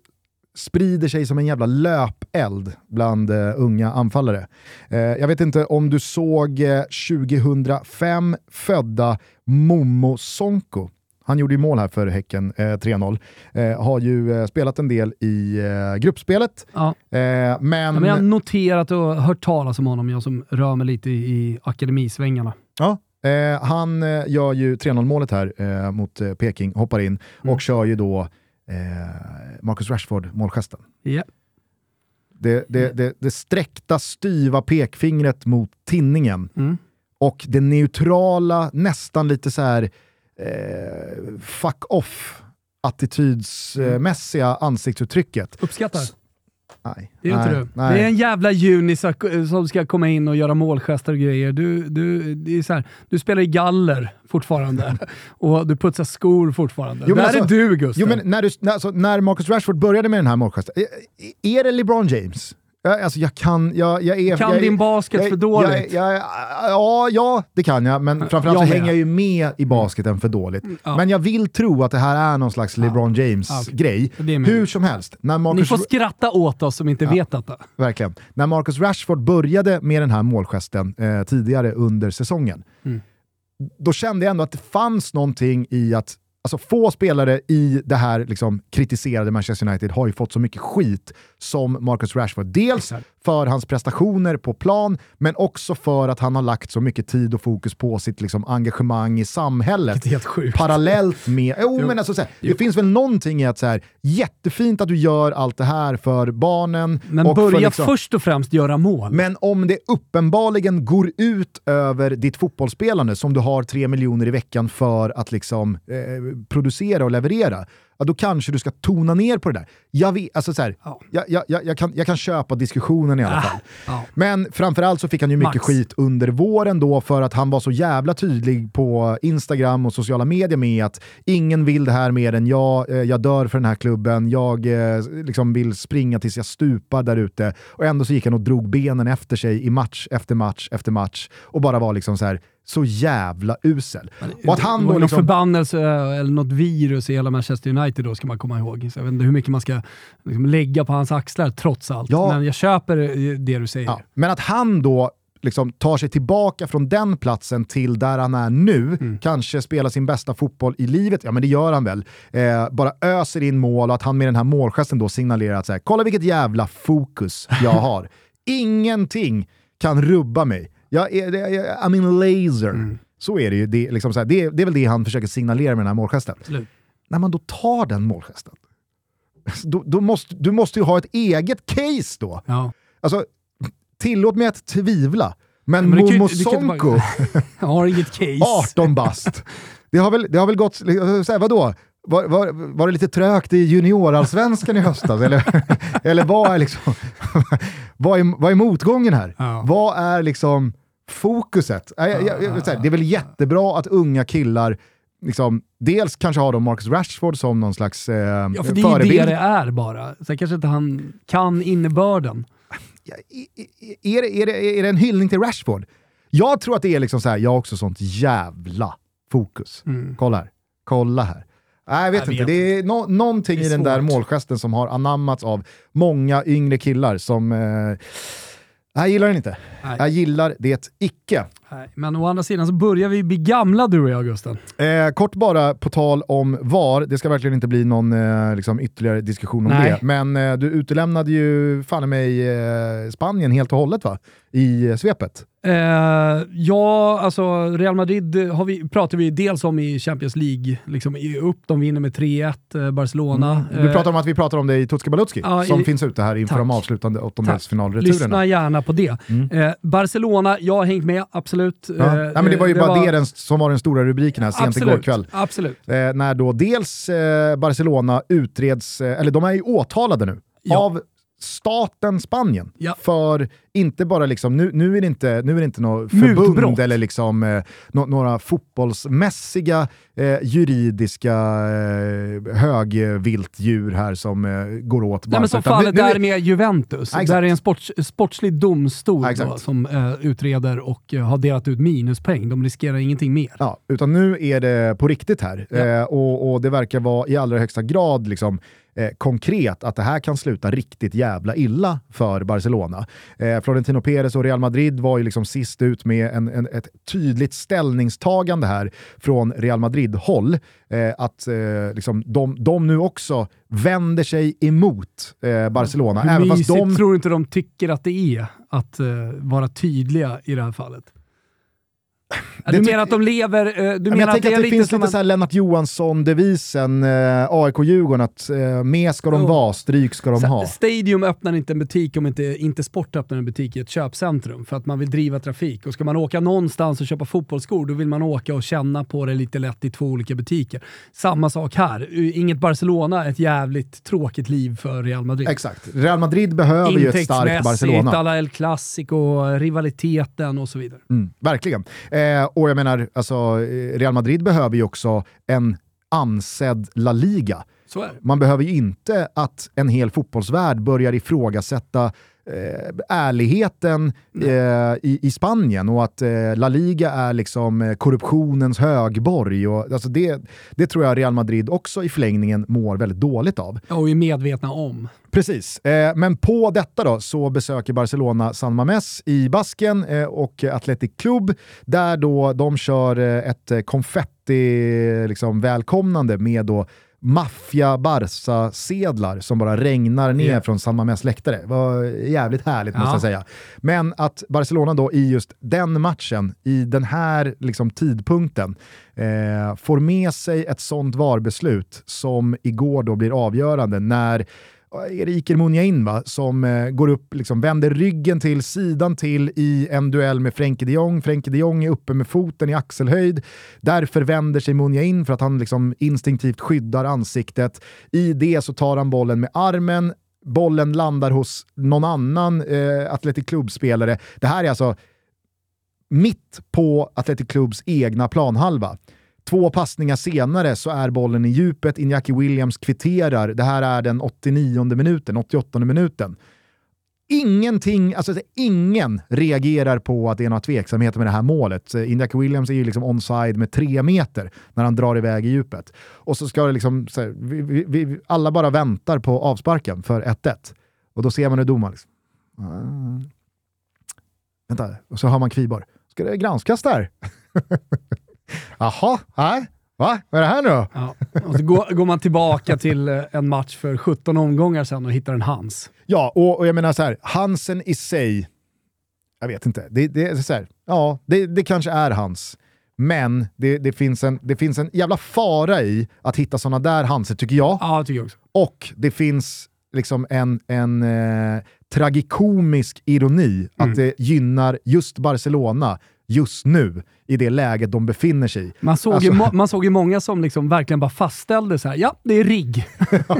sprider sig som en jävla löpeld bland eh, unga anfallare. Eh, jag vet inte om du såg eh, 2005 födda Momo Sonko. Han gjorde ju mål här för Häcken, eh, 3-0. Eh, har ju eh, spelat en del i eh, gruppspelet. Ja. Eh, men... Ja, men jag har noterat och hört talas om honom, jag som rör mig lite i, i akademisvängarna. Ja, eh, han gör ju 3-0 målet här mot Peking, hoppar in och kör ju då Marcus Rashford målgesten. Ja. Det, det, det, det sträckta styva pekfingret mot tinningen Mm. och det neutrala, nästan lite så här eh, fuck off attitydsmässiga ansiktsuttrycket. Uppskattar. Nej, Det är nej, inte du. nej. Det är en jävla junis som ska komma in och göra målgester och grejer. Du, du, det är så här, du spelar i galler fortfarande och du putsar skor fortfarande. Jo, Där alltså- är du Gustav. Jo, men när, du, alltså, när Marcus Rashford började med den här målgesten, är det LeBron James? Jag, alltså, jag kan, jag, jag är... Kan jag, din basket jag, för dåligt? Ja, ja, det kan jag, men framförallt jag så hänger jag ju med i basketen för dåligt. ja. Men jag vill tro att det här är någon slags LeBron Ja. James-grej. Är möjligt. Hur som helst, när Ni Marcus, får skratta åt oss som inte vet detta. verkligen, när Marcus Rashford började med den här målgesten eh, tidigare under säsongen, Mm. då kände jag ändå att det fanns någonting i att Alltså få spelare i det här liksom, kritiserade Manchester United har ju fått så mycket skit som Marcus Rashford. Dels för hans prestationer på plan, men också för att han har lagt så mycket tid och fokus på sitt liksom, engagemang i samhället. Helt sjukt. Parallellt med... Jo, Jo. men alltså, så här, det finns väl någonting i att så här, jättefint att du gör allt det här för barnen. Men och börja för, liksom, först och främst göra mål. men om det uppenbarligen går ut över ditt fotbollsspelande som du har tre miljoner i veckan för att liksom, eh, producera och leverera, ja, då kanske du ska tona ner på det där. Jag, vet, alltså så här, Ja. jag, jag, jag, kan, jag kan köpa diskussionen i alla Ah, fall. ja. Men framförallt så fick han ju mycket Max. skit under våren då för att han var så jävla tydlig på Instagram och sociala medier med att ingen vill det här mer än jag, eh, jag dör för den här klubben, jag eh, liksom vill springa tills jag stupar där ute. Och ändå så gick han och drog benen efter sig i match efter match efter match och bara var liksom så här så jävla usel. Och att han det var då liksom... förbannelse eh, eller något virus i hela Manchester United United då, ska man komma ihåg. Så jag vet inte hur mycket man ska liksom, lägga på hans axlar trots allt. Ja. Men jag köper det du säger. Ja. Men att han då liksom tar sig tillbaka från den platsen till där han är nu, kanske spelar sin bästa fotboll i livet, ja men det gör han väl. Eh, bara öser in mål och att han med den här målgesten då signalerar att så här, kolla vilket jävla fokus jag har. Ingenting kan rubba mig. Jag är, I'm in laser. Så är det ju. Det, är liksom här, det, det är väl det han försöker signalera med den här målgesten. Absolut. När man då tar den målgesten, då, då måste, du måste ju ha ett eget case då. Ja. Alltså, tillåt mig att tvivla, men, men Momo Sonko, har inget case. 18 bast, det har väl, det har väl gått, så här, vadå? Var, var, var det lite trögt i juniorallsvenskan i höstas? Eller, eller vad, är liksom, vad, är, vad är motgången här? Ja. Vad är liksom fokuset? Jag, jag, jag, här, det är väl jättebra att unga killar liksom, dels kanske har de Marcus Rashford som någon slags eh, Ja, för det är förebild. det det är bara. Sen kanske inte han kan innebörden. Ja, i- i- är, det, är, det, är det en hyllning till Rashford? Jag tror att det är liksom så här, jag har också sånt jävla fokus. Kolla här, kolla här. Nej, jag vet Jag inte, vet det är nå- någonting Det är i den där svårt. målgesten som har anammats av många yngre killar som... Eh, jag gillar den inte. Nej. Jag gillar det icke. Nej, men å andra sidan så börjar vi bli gamla du och jag Gusten. Eh, kort bara på tal om VAR, det ska verkligen inte bli någon eh, liksom ytterligare diskussion om Nej. det. Men eh, du utelämnade ju fan i mig eh, Spanien helt och hållet va? I eh, svepet. Eh, ja, alltså Real Madrid har vi, pratar vi dels om i Champions League. Liksom, i- upp, de vinner med 3-1, eh, Barcelona. Du Eh, pratar om att vi pratar om det i Tutski Balutski, som i- finns ute här inför Tack. de avslutande åttondelsfinalreturerna. Lyssna gärna på det. Eh, Barcelona, jag har hängt med, absolut. Ja. Eh, Nej, men det var ju bara var- det den, som var den stora rubriken här sent absolut, igår kväll. Absolut. Eh, när då dels eh, Barcelona utreds, eh, eller de är ju åtalade nu, Ja. av staten Spanien. Ja. För inte bara liksom, nu, nu är det inte, nu är inte något förbund Mutbrott. eller liksom, eh, nå- några fotbollsmässiga eh, juridiska eh, högviltdjur här som eh, går åt. Nej, men som fallet där med Juventus. Ja, där är en sports, sportslig domstol Ja, då, som eh, utreder och eh, har delat ut minuspoäng. De riskerar ingenting mer. Ja, utan nu är det på riktigt här. Eh, och, och det verkar vara i allra högsta grad liksom, eh, konkret att det här kan sluta riktigt jävla illa för Barcelona. Eh, Florentino Perez och Real Madrid var ju liksom sist ut med en, en, ett tydligt ställningstagande här från Real Madrid-håll. Eh, att eh, liksom, de, de nu också vänder sig emot eh, Barcelona. Hur även fast de tror inte de tycker att det är att eh, vara tydliga i det här fallet? Ja, Det du menar att de lever... eh, du menar jag att tänker att det finns lite så här Lennart Johansson-devisen, eh, AIK-Djurgården, att eh, med ska de Jo. vara, stryk ska de Så- ha. Stadium öppnar inte en butik om inte, inte Sport öppnar en butik i ett köpcentrum för att man vill driva trafik. Och ska man åka någonstans och köpa fotbollsskor, då vill man åka och känna på det lite lätt i två olika butiker. Samma sak här. Inget Barcelona, ett jävligt tråkigt liv för Real Madrid. Exakt. Real Madrid behöver ju ett starkt Barcelona. alla El Clasico, rivaliteten och så vidare. Mm, verkligen. Eh, och jag menar, alltså, eh, Real Madrid behöver ju också en ansedd La Liga. Man behöver ju inte att en hel fotbollsvärld börjar ifrågasätta eh, ärligheten eh, i, i Spanien och att eh, La Liga är liksom eh, korruptionens högborg. Och, alltså det, det tror jag Real Madrid också i förlängningen mår väldigt dåligt av. Och är medvetna om. Precis, eh, men på detta då så besöker Barcelona San Mamés i Basken eh, och Athletic Club där då de kör ett konfetti liksom, välkomnande med då maffia Barca-sedlar som bara regnar ner Ja. från San Mamés läktare. Det var jävligt härligt måste Ja. jag säga. Men att Barcelona då i just den matchen, i den här liksom, tidpunkten, eh, får med sig ett sånt VAR-beslut som igår då blir avgörande när är det Iker Muniain va? som eh, går upp, liksom, vänder ryggen till, sidan till i en duell med Frenkie de Jong. Frenkie de Jong är uppe med foten i axelhöjd. Därför vänder sig Muniain för att han liksom instinktivt skyddar ansiktet. I det så tar han bollen med armen. Bollen landar hos någon annan eh, Athletic Club-spelare. Det här är alltså mitt på Athletic Clubs egna planhalva. Två passningar senare så är bollen i djupet, Inyaki Williams kvitterar, det här är den 89 minuten, 88 minuten. Ingenting, alltså ingen reagerar på att det är några tveksamheter med det här målet. Inyaki Williams är ju liksom onside med tre meter när han drar iväg i djupet. Och så ska det liksom, så här, vi, vi, vi, alla bara väntar på avsparken för 1-1. Och då ser man hur domaren liksom, Mm. Vänta, och så har man Kviborg. Ska det granskas där? Jaha, nej. Va? Vad är det här nu då? Ja. Och så går, går, man tillbaka till eh, en match för 17 omgångar sen och hittar en Hans. Ja, och, och jag menar så här, Hansen i sig, jag vet inte, det, det är så här, ja, det, det kanske är hans. Men det, det, finns en, det finns en jävla fara i att hitta sådana där Hanser, tycker jag. Ja, tycker jag också. Och det finns liksom en, en eh, tragikomisk ironi mm. att det gynnar just Barcelona just nu i det läget de befinner sig i. Man såg, alltså, ju, man såg ju många som liksom verkligen bara fastställde så här, ja, det är rigg. ja,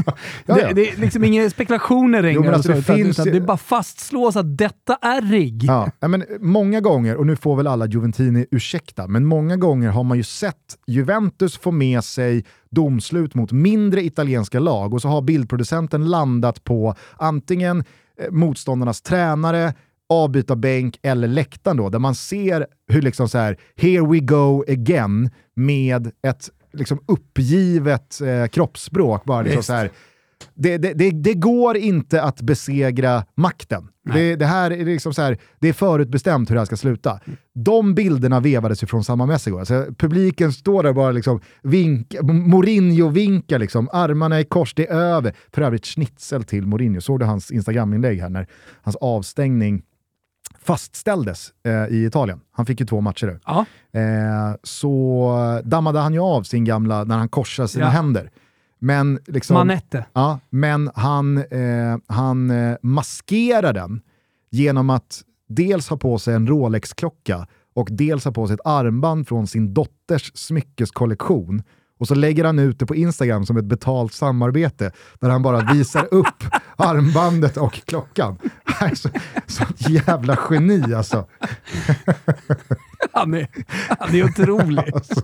ja. Det, det, är liksom inga spekulationer längre. Jo, alltså det, utan, finns... utan det bara fastslås att detta är rigg. Ja, men många gånger, och nu får väl alla Juventini ursäkta, men många gånger har man ju sett Juventus få med sig domslut mot mindre italienska lag och så har bildproducenten landat på antingen eh, motståndarnas tränare, avbytarbänk eller läktaren då, där man ser hur liksom så här, here we go again med ett liksom uppgivet eh, kroppsspråk. Bara liksom så här, det, det, det, det, går inte att besegra makten. Det, här är liksom så här, det är förutbestämt hur det här ska sluta. De bilderna vevades ju från samma mäss igår. Alltså, publiken står där bara liksom, vink, Mourinho-vinkar, liksom, armarna i kors, det är över. För övrigt schnitzel till Mourinho. Såg du hans Instagram-inlägg här när hans avstängning fastställdes eh, i Italien. Han fick ju två matcher nu. Eh, så dammade han ju av sin gamla, när han korsade sina ja. händer. Men liksom, Manette. Ja, men han, eh, han eh, maskerar den genom att dels ha på sig en Rolex-klocka och dels ha på sig ett armband från sin dotters smyckeskollektion och så lägger han ut det på Instagram som ett betalt samarbete där han bara visar upp armbandet och klockan. Så, så jävla geni alltså. Han är, han är otrolig. Alltså.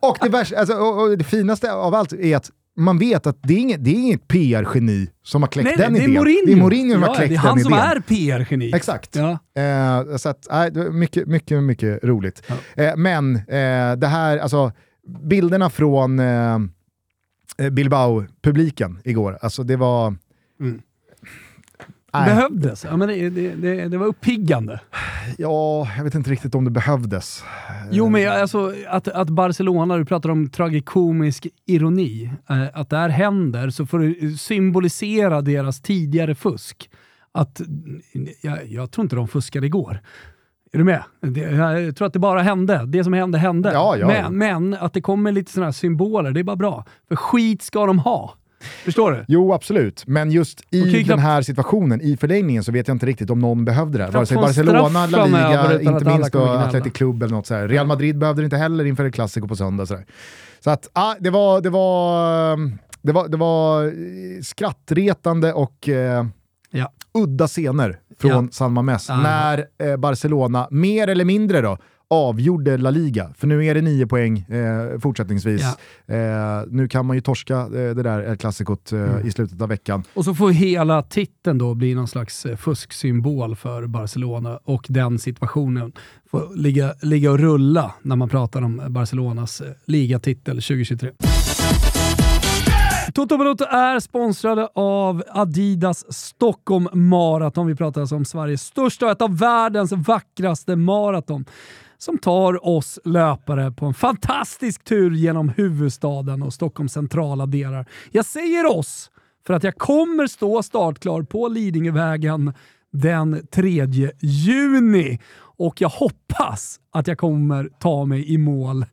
Och, det värsta, alltså, och, och det finaste av allt är att man vet att det är inget, det är inget PR-geni som har kläckt Nej, den det idén. Är Mourinho. Det är Mourinho som ja, har kläckt den idén. Det är han som är PR-geni. Exakt. Ja. Eh, så att, äh, mycket, mycket, mycket roligt. Ja. Eh, men eh, det här, alltså bilderna från eh, Bilbao-publiken igår, alltså det var... Mm. Det behövdes. Ja, men det, det, det, det, var uppiggande. Ja, jag vet inte riktigt om det behövdes. Jo, men alltså, att, att Barcelona, du pratar om tragikomisk ironi, eh, att det här händer så får det symbolisera deras tidigare fusk. Att, jag, jag tror inte de fuskade igår. Är du med? jag tror att det bara hände. Det som hände, hände. Ja, ja. Men, men att det kommer lite sådana här symboler, det är bara bra. För skit ska de ha. Förstår du? Jo, absolut. Men just i den här situationen, i förlängningen, så vet jag inte riktigt om någon behövde det. Vare sig Barcelona, La Liga, inte minst då Athletic Club eller något sådär. Real Madrid behövde det inte heller inför ett klassiker på söndag. Sådär. Så att, ah, det var, det var, det var, det var skrattretande och eh, ja. udda scener från ja. San Mames ah. när eh, Barcelona, mer eller mindre då, avgjorde La Liga. För nu är det nio poäng eh, fortsättningsvis. Ja. Eh, nu kan man ju torska eh, det där klassikot eh, mm. i slutet av veckan. Och så får hela titeln då bli någon slags eh, fusksymbol för Barcelona och den situationen får ligga, ligga och rulla när man pratar om Barcelonas eh, ligatitel 2023. Toto Balotto är sponsrade av Adidas Stockholm Marathon. Vi pratar alltså om Sveriges största och ett av världens vackraste maraton som tar oss löpare på en fantastisk tur genom huvudstaden och Stockholms centrala delar. Jag säger oss för att jag kommer stå startklar på Lidingövägen den 3 juni och jag hoppas att jag kommer ta mig i mål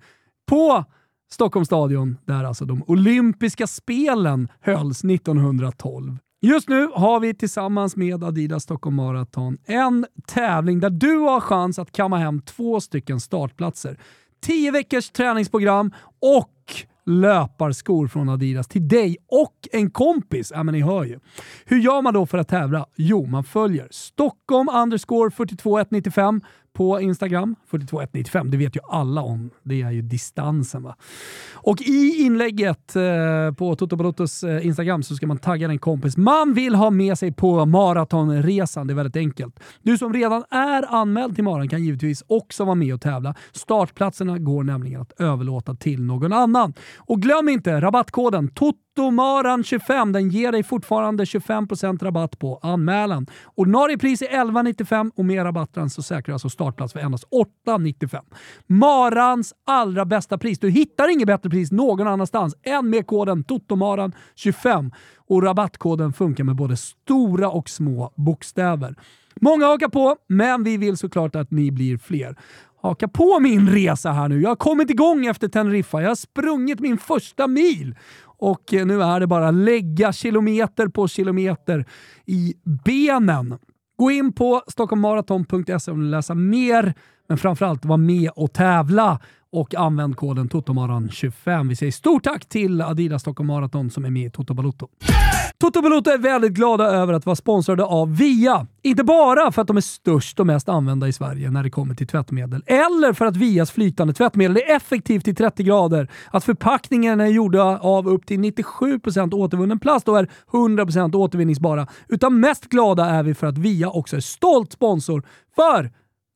på Stockholms stadion där alltså de olympiska spelen hölls 1912. Just nu har vi tillsammans med Adidas Stockholm Marathon en tävling där du har chans att kamma hem två stycken startplatser. 10 veckors träningsprogram och löparskor från Adidas till dig och en kompis. Ja, men ni hör ju. Hur gör man då för att tävla? Jo, man följer Stockholm underscore 42195 på Instagram, 42195. Det vet ju alla om. Det är ju distansen. va. Och i inlägget eh, på Toto Balottos eh, Instagram så ska man tagga den kompis man vill ha med sig på maratonresan. Det är väldigt enkelt. Du som redan är anmäld till maran kan givetvis också vara med och tävla. Startplatserna går nämligen att överlåta till någon annan. Och glöm inte rabattkoden TOTOMARAN25. Den ger dig fortfarande 25% rabatt på anmälan. Ordinarie pris är 11,95 och med rabatten så säkrar du alltså startplats för endast 8,95. Marans allra bästa pris. Du hittar inget bättre pris någon annanstans än med koden TOTOMARAN25. Och rabattkoden funkar med både stora och små bokstäver. Många hakar på, men vi vill såklart att ni blir fler haka på min resa här nu. Jag har kommit igång efter Teneriffa. Jag har sprungit min första mil och eh, nu är det bara lägga kilometer på kilometer i benen. Gå in på stockholmmaraton.se om du vill läsa mer, men framförallt var med och tävla och använd koden TOTOMARAN25. Vi säger stort tack till Adidas Stockholm Marathon som är med i Toto Balotto. Toto Balotto är väldigt glada över att vara sponsrade av VIA. Inte bara för att de är störst och mest använda i Sverige när det kommer till tvättmedel, eller för att VIAs flytande tvättmedel är effektivt i 30 grader, att förpackningarna är gjorda av upp till 97% återvunnen plast och är 100% återvinningsbara. Utan mest glada är vi för att VIA också är stolt sponsor för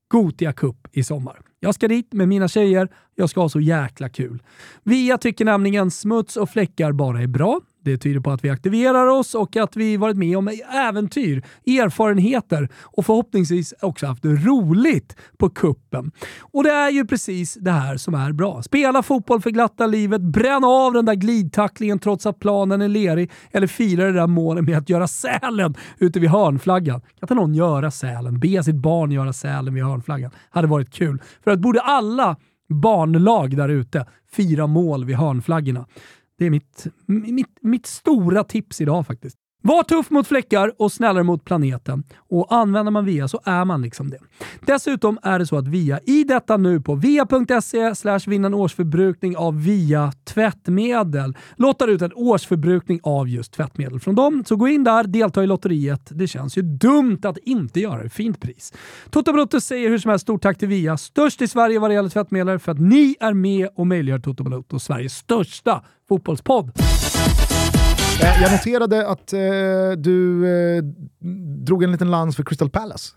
Gotia Cup i sommar. Jag ska dit med mina tjejer. Jag ska ha så jäkla kul. VIA tycker nämligen smuts och fläckar bara är bra. Det tyder på att vi aktiverar oss och att vi varit med om äventyr, erfarenheter och förhoppningsvis också haft roligt på kuppen. Och det är ju precis det här som är bra. Spela fotboll för glatta livet, bränna av den där glidtacklingen trots att planen är lerig eller fira det där målet med att göra sälen ute vid hörnflaggan. Kan inte någon göra sälen? Be sitt barn göra sälen vid hörnflaggan. Hade varit kul. För att borde alla barnlag där ute fira mål vid hörnflaggorna. Det är mitt, mitt, mitt stora tips idag faktiskt. Var tuff mot fläckar och snällare mot planeten. Och använder man VIA så är man liksom det. Dessutom är det så att VIA i detta nu på via.se slash vinna en årsförbrukning av VIA tvättmedel lottar ut en årsförbrukning av just tvättmedel från dem. Så gå in där, delta i lotteriet. Det känns ju dumt att inte göra det. Fint pris. Toto Balotto säger hur som helst stort tack till VIA, störst i Sverige vad det gäller tvättmedel, för att ni är med och möjliggör Toto Balotto, Sveriges största fotbollspodd. Eh, jag noterade att eh, du eh, drog en liten lans för Crystal Palace.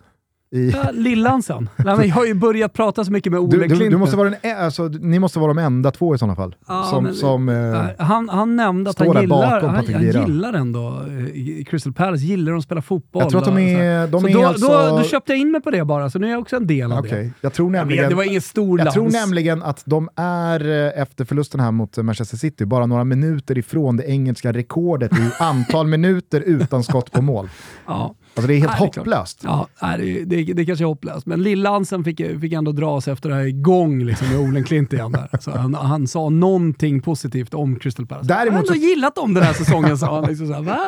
I, Ja, Lillansen. Jag har ju börjat prata så mycket med Ole du, du, du måste vara den, alltså, ni måste vara de enda två i sådana fall. Ja, som, men- som, eh, han, han nämnde att han gillar, han, han gillar ändå eh, Crystal Palace, gillar de att spela fotboll. jag tror att de är, de är då, alltså... då, då köpte jag in mig på det bara, så nu är jag också en del av Okej, det. jag tror Jag vet, nämligen... det var ingen stor Jag lans. tror nämligen att de är, eh, efter förlusten här mot Manchester City, bara några minuter ifrån det engelska rekordet i antal minuter utan skott på mål. Ja. Alltså det är helt Nej, det är hopplöst. Ja, nej, det, det, det kanske är hopplöst, men Lillansen fick, fick ändå dras efter det här igång liksom, med Olen Klint igen. Där. Så han, han sa någonting positivt om Crystal Palace. Däremot jag har ändå gillat dem den här säsongen, sa han. Liksom så här, Va?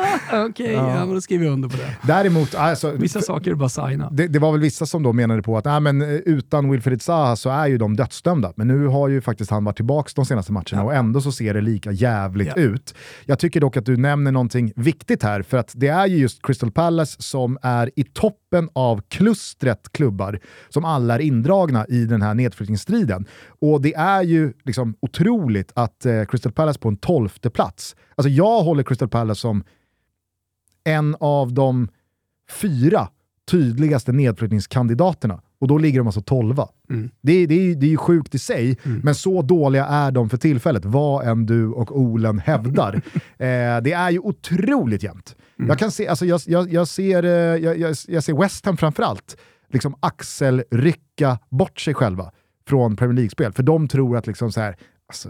Okej, Ja. ja. men då skriver jag under på det. Däremot, alltså, Vissa saker är bara signa. det, det var väl vissa som då menade på att nej, men, eh, utan Wilfried Zaha så är ju de dödsdömda. Men nu har ju faktiskt han varit tillbaka de senaste matcherna och ändå så ser det lika jävligt Ja. ut. Jag tycker dock att du nämner någonting viktigt här, för att det är ju just Crystal Palace som är i toppen av klustret klubbar som alla är indragna i den här nedflyttningsstriden. Och det är ju liksom otroligt att eh, Crystal Palace på en tolfte plats, alltså jag håller Crystal Palace som en av de fyra tydligaste nedflyttningskandidaterna. Och då ligger de alltså tolva. Mm. Det, det, är- det är ju sjukt i sig, men så dåliga är de för tillfället, vad än du och Olen hävdar. eh, det är ju otroligt jämnt. Jag, kan se, alltså jag, jag, jag, ser, eh, jag, jag, jag ser West Ham framförallt liksom axelrycka bort sig själva från Premier League-spel, för de tror att liksom så här, alltså,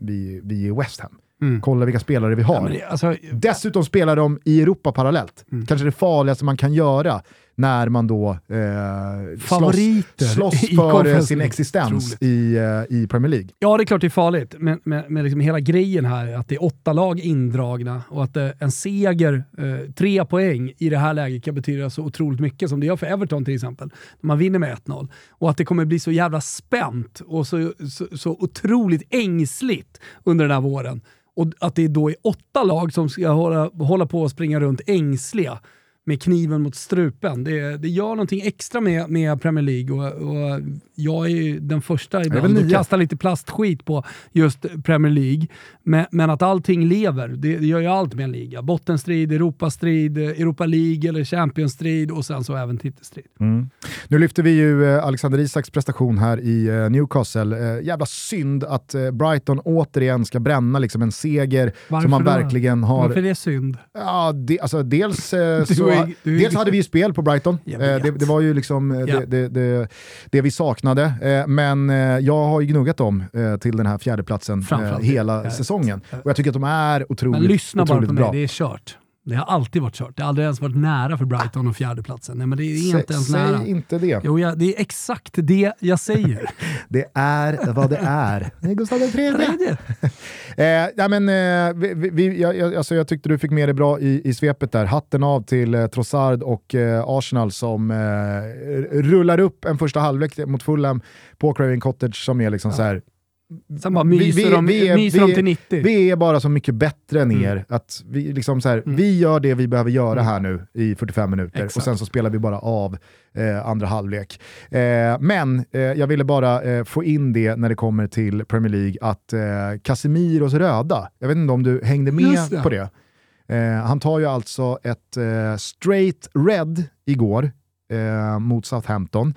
vi, vi är West Ham. Kolla vilka spelare vi har. Ja, det, alltså, Dessutom spelar de i Europa parallellt. Mm. Kanske det farligaste man kan göra när man då eh, Favoriter slåss, slåss för eh, sin existens i, eh, i Premier League. Ja, det är klart det är farligt, men, men, men liksom hela grejen här att det är åtta lag indragna och att eh, en seger, eh, tre poäng i det här läget kan betyda så otroligt mycket som det gör för Everton till exempel. När man vinner med 1-0. Och att det kommer bli så jävla spänt och så, så, så otroligt ängsligt under den här våren. Och att det då är åtta lag som ska hålla, hålla på och springa runt ängsliga. Med kniven mot strupen. Det, det gör någonting extra med, med Premier League och, och jag är ju den första ibland att kasta lite plastskit på just Premier League. Men, men att allting lever, det, det gör ju allt med en liga. Bottenstrid, Europastrid, Europa League eller Champions-strid och sen så även titelstrid. Mm. Nu lyfter vi ju eh, Alexander Isaks prestation här i eh, Newcastle. Eh, jävla synd att Brighton återigen ska bränna liksom en seger Varför som man verkligen har... Varför är det synd? Ja, det, alltså, dels, så, är, dels hade vi ju spel på Brighton. Det, det, var ju liksom ja. det, det, det, vi saknade. Men jag har ju gnuggat dem till den här fjärdeplatsen hela säsongen. Och jag tycker att de är otroligt, Men lyssna otroligt bara på mig, det är kört. Det har alltid varit kört. Det har aldrig ens varit nära för Brighton och fjärdeplatsen. Nej, men det är Sä, inte ens säg nära. Säg inte det. Jo, ja, det är exakt det jag säger. det är vad det är. Det är Gustav III. eh, ja, men, eh, vi, vi, jag, alltså, jag tyckte du fick med det bra i, i svepet där. Hatten av till eh, Trossard och eh, Arsenal som eh, rullar upp en första halvlek mot Fulham på Craven Cottage som är liksom ja. så här Sen bara myser, vi, vi, de, vi är, myser de till 90. Vi är bara så mycket bättre än mm. er. Att vi, liksom så här, mm. vi gör det vi behöver göra mm. här nu i 45 minuter Exakt. och sen så spelar vi bara av eh, andra halvlek. Eh, men eh, jag ville bara eh, få in det när det kommer till Premier League att eh, Casemiros röda, jag vet inte om du hängde med det. på det. Eh, han tar ju alltså ett straight red igår mot Southampton.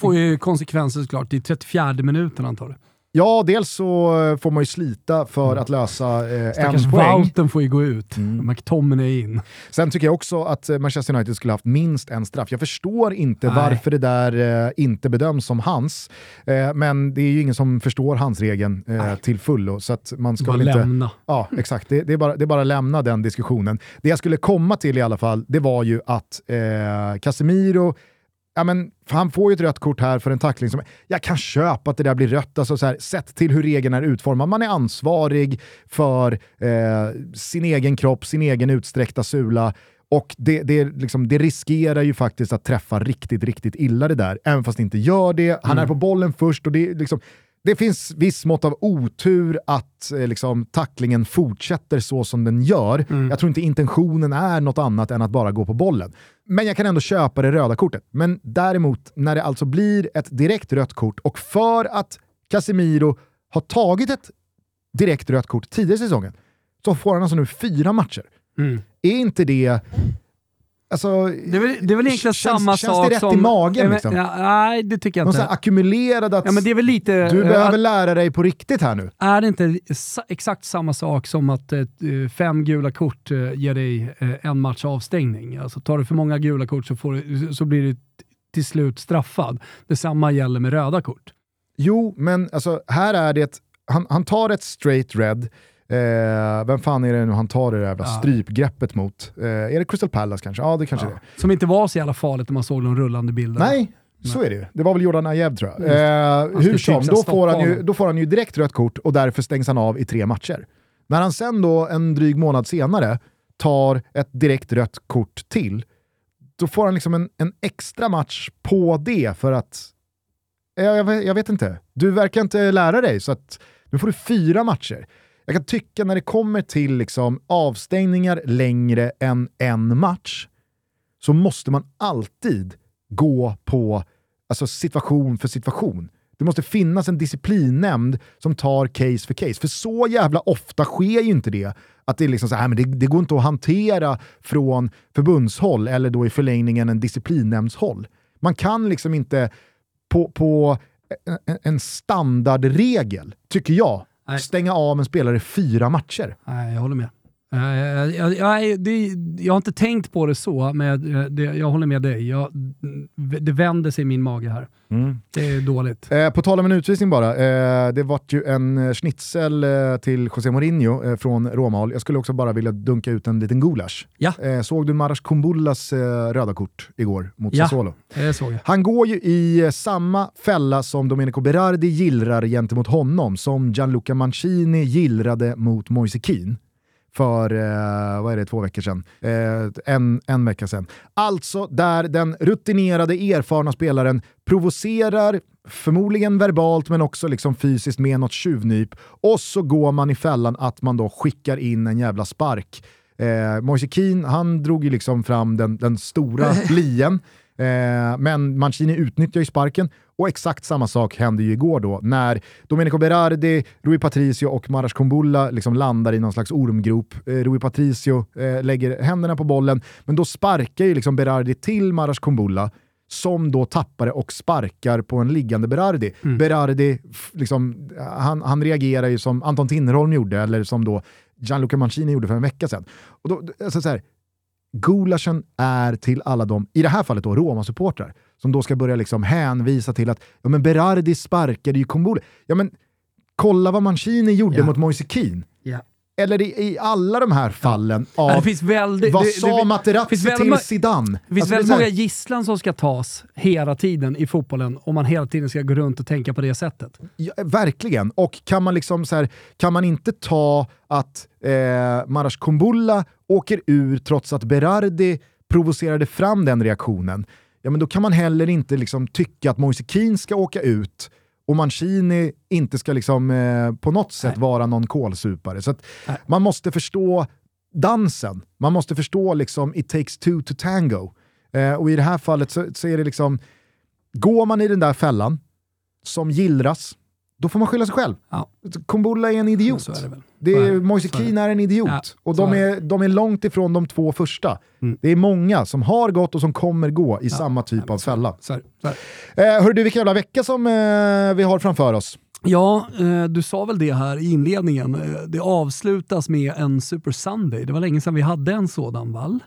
Får ju konsekvenser såklart i 34 minuten antar jag. Ja, dels så får man ju slita för mm. att lösa eh, en poäng. Wouten får ju gå ut, mm. McTominay in. Sen tycker jag också att eh, Manchester United skulle haft minst en straff. Jag förstår inte Nej. varför det där eh, inte bedöms som hans, eh, men det är ju ingen som förstår hans regeln eh, till fullo. Så att man ska bara inte, lämna. Ja, exakt. Det, det, är bara, det är bara lämna den diskussionen. Det jag skulle komma till i alla fall, det var ju att eh, Casemiro ja, men, han får ju ett rött kort här för en tackling som, jag kan köpa att det där blir rött, alltså så här, sett till hur regeln är utformad. Man är ansvarig för eh, sin egen kropp, sin egen utsträckta sula och det, det, liksom, det, riskerar ju faktiskt att träffa riktigt, riktigt illa det där, även fast det inte gör det. Han mm. är på bollen först och det, liksom, det finns viss mått av otur att eh, liksom, tacklingen fortsätter så som den gör. Mm. Jag tror inte intentionen är något annat än att bara gå på bollen. Men jag kan ändå köpa det röda kortet. Men däremot, när det alltså blir ett direkt rött kort och för att Casemiro har tagit ett direkt rött kort tidigare i säsongen, så får han alltså nu fyra matcher. Mm. Är inte det Alltså, det, är väl, det är väl egentligen känns, samma känns sak det rätt som... i magen? Liksom? Ja, nej, det tycker jag inte. Någon ackumulerad att ja, men det är väl lite, du behöver att, lära dig på riktigt här nu. Är det inte exakt samma sak som att eh, fem gula kort eh, ger dig eh, en match avstängning? Alltså, tar du för många gula kort så, får, så blir du till slut straffad. Detsamma gäller med röda kort. Jo, men alltså, här är det, han, han tar ett straight red, Eh, vem fan är det nu han tar det där jävla ja. strypgreppet mot? Eh, är det Crystal Palace kanske? Ja, det kanske ja. det Som inte var så jävla farligt när man såg de rullande bilderna. Nej, Nej. så är det ju. Det var väl Jordan Ajev tror jag. Eh, hur som, då får, han ju, då får han ju direkt rött kort och därför stängs han av i tre matcher. När han sen då en dryg månad senare tar ett direkt rött kort till, då får han liksom en, en extra match på det för att... Jag, jag, jag vet inte. Du verkar inte lära dig, så att nu får du fyra matcher. Jag kan tycka när det kommer till liksom avstängningar längre än en match, så måste man alltid gå på alltså, situation för situation. Det måste finnas en disciplinnämnd som tar case för case. För så jävla ofta sker ju inte det. Att det, är liksom så här, men det, det går inte att hantera från förbundshåll eller då i förlängningen en disciplinnämndshåll. Man kan liksom inte på, på en, en standardregel, tycker jag, Nej. stänga av en spelare fyra matcher. Nej, jag håller med. Jag, jag, jag, det, jag har inte tänkt på det så, men jag, det, jag håller med dig. Det vänder sig i min mage här. Mm. Det är dåligt. Eh, på tal om en utvisning bara. Eh, det vart ju en eh, schnitzel eh, till José Mourinho eh, från Råmal. Jag skulle också bara vilja dunka ut en liten gulasch. Ja. Eh, såg du Maras Kumbullas röda kort igår mot ja, Sassuolo? det såg jag. Han går ju i samma fälla som Domenico Berardi gillrar gentemot honom, som Gianluca Mancini gillrade mot Moise Keane för, eh, vad är det, två veckor sedan? Eh, en, en vecka sedan. Alltså där den rutinerade, erfarna spelaren provocerar, förmodligen verbalt men också liksom fysiskt med något tjuvnyp och så går man i fällan att man då skickar in en jävla spark Eh, Moise Keane, han drog ju liksom fram den, den stora lien, eh, men Mancini utnyttjar ju sparken och exakt samma sak hände ju igår då, när Domenico Berardi, Rui Patricio och Maras Kumbulla liksom landar i någon slags ormgrop. Eh, Rui Patricio eh, lägger händerna på bollen, men då sparkar ju liksom Berardi till Maras Kumbulla, som då tappar det och sparkar på en liggande Berardi. Mm. Berardi, liksom, han, han reagerar ju som Anton Tinnerholm gjorde, eller som då Gianluca Mancini gjorde för en vecka sedan. Och då, alltså så här, Gulaschen är till alla de, i det här fallet då Roma-supportrar, som då ska börja liksom hänvisa till att ja, men Berardi sparkade ju Kombole. Ja men kolla vad Mancini gjorde ja. mot Moise Keane. Ja. Eller i, i, alla de här fallen av det finns väldigt, vad det, sa det, Materazzi till väldigt, Zidane? Det finns alltså, väldigt många gisslan som ska tas hela tiden i fotbollen om man hela tiden ska gå runt och tänka på det sättet. Ja, verkligen, och kan man, liksom så här, kan man inte ta att eh, Marash Kumbulla åker ur trots att Berardi provocerade fram den reaktionen, ja men då kan man heller inte liksom tycka att Moise Keane ska åka ut och Mancini inte ska liksom, eh, på något sätt Nej. vara någon kolsupare. Så man måste förstå dansen, man måste förstå liksom it takes two to tango. Eh, och i det här fallet så, så, är det liksom, går man i den där fällan som gillras, då får man skylla sig själv. Ja. Kumbulla är en idiot. Ja, är det är, Moise Keane är en idiot. Ja, och de är, de är långt ifrån de två första. Mm. Det är många som har gått och som kommer gå i samma typ av fälla. Så är, så är. Eh, hörru du, vilken jävla vecka som eh, vi har framför oss. Ja, eh, du sa väl det här i inledningen. Eh, det avslutas med en Super Sunday. Det var länge sedan vi hade en sådan, Wall.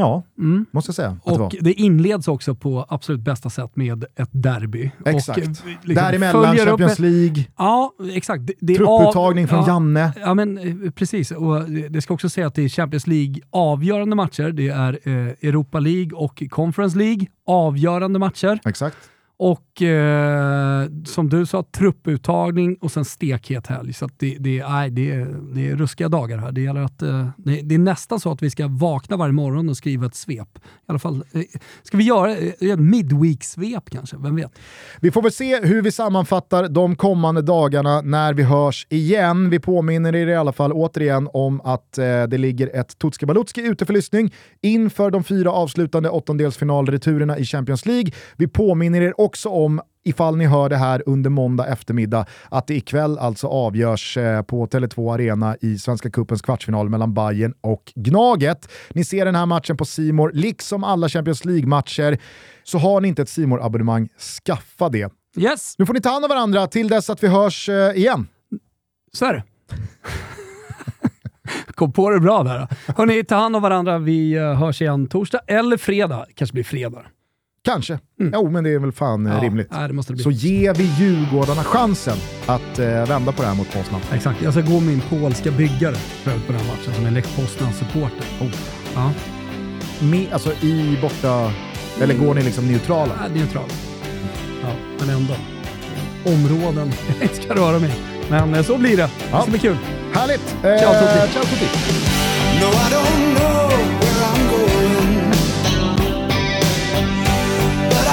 Ja, mm. måste jag säga. Och det, det, inleds också på absolut bästa sätt med ett derby. Exakt. Och, eh, liksom, Däremellan Champions League, ja, exakt. Det, det trupputtagning av, från ja, Janne. Ja, men eh, precis. Och det ska också säga att det är Champions League avgörande matcher. Det är eh, Europa League och Conference League avgörande matcher. Exakt. Och eh, som du sa, trupputtagning och sen stekhet helg. Så det, det, nej, det, är, det är ruskiga dagar här. Det, gäller att, eh, det, det, är nästan så att vi ska vakna varje morgon och skriva ett svep. I alla fall, eh, ska vi göra eh, ett midweek-svep kanske? Vem vet? Vi får väl se hur vi sammanfattar de kommande dagarna när vi hörs igen. Vi påminner er i alla fall återigen om att eh, det ligger ett Tutski Balutski ute för lyssning inför de fyra avslutande åttondelsfinalreturerna i Champions League. Vi påminner er också om ifall ni hör det här under måndag eftermiddag, att det ikväll alltså avgörs eh, på Tele2 Arena i Svenska Cupens kvartsfinal mellan Bayern och Gnaget. Ni ser den här matchen på Simor liksom alla Champions League-matcher. Så har ni inte ett simor abonnemang skaffa det. Yes. Nu får ni ta hand om varandra till dess att vi hörs eh, igen. Så är det. Kom på det bra där. Hörni, ta hand om varandra. Vi eh, hörs igen torsdag eller fredag. kanske blir fredag. Kanske. Mm. Jo, men det är väl fan eh, ja, rimligt. Nej, det måste det bli. Så ger vi Djurgårdarna chansen att eh, vända på det här mot Poznan. Exakt. Jag ska gå min polska byggare för på den matchen som är Lech Poznan-supporter. Oh. Ja. Med, alltså i borta... Eller går ni liksom neutrala? Ja, neutrala. Ja, men ändå. Områden jag inte ska röra mig Men eh, så blir det. Ja. Det ska bli kul. Härligt! Eh, ciao Tutti! Ciao Tutti! I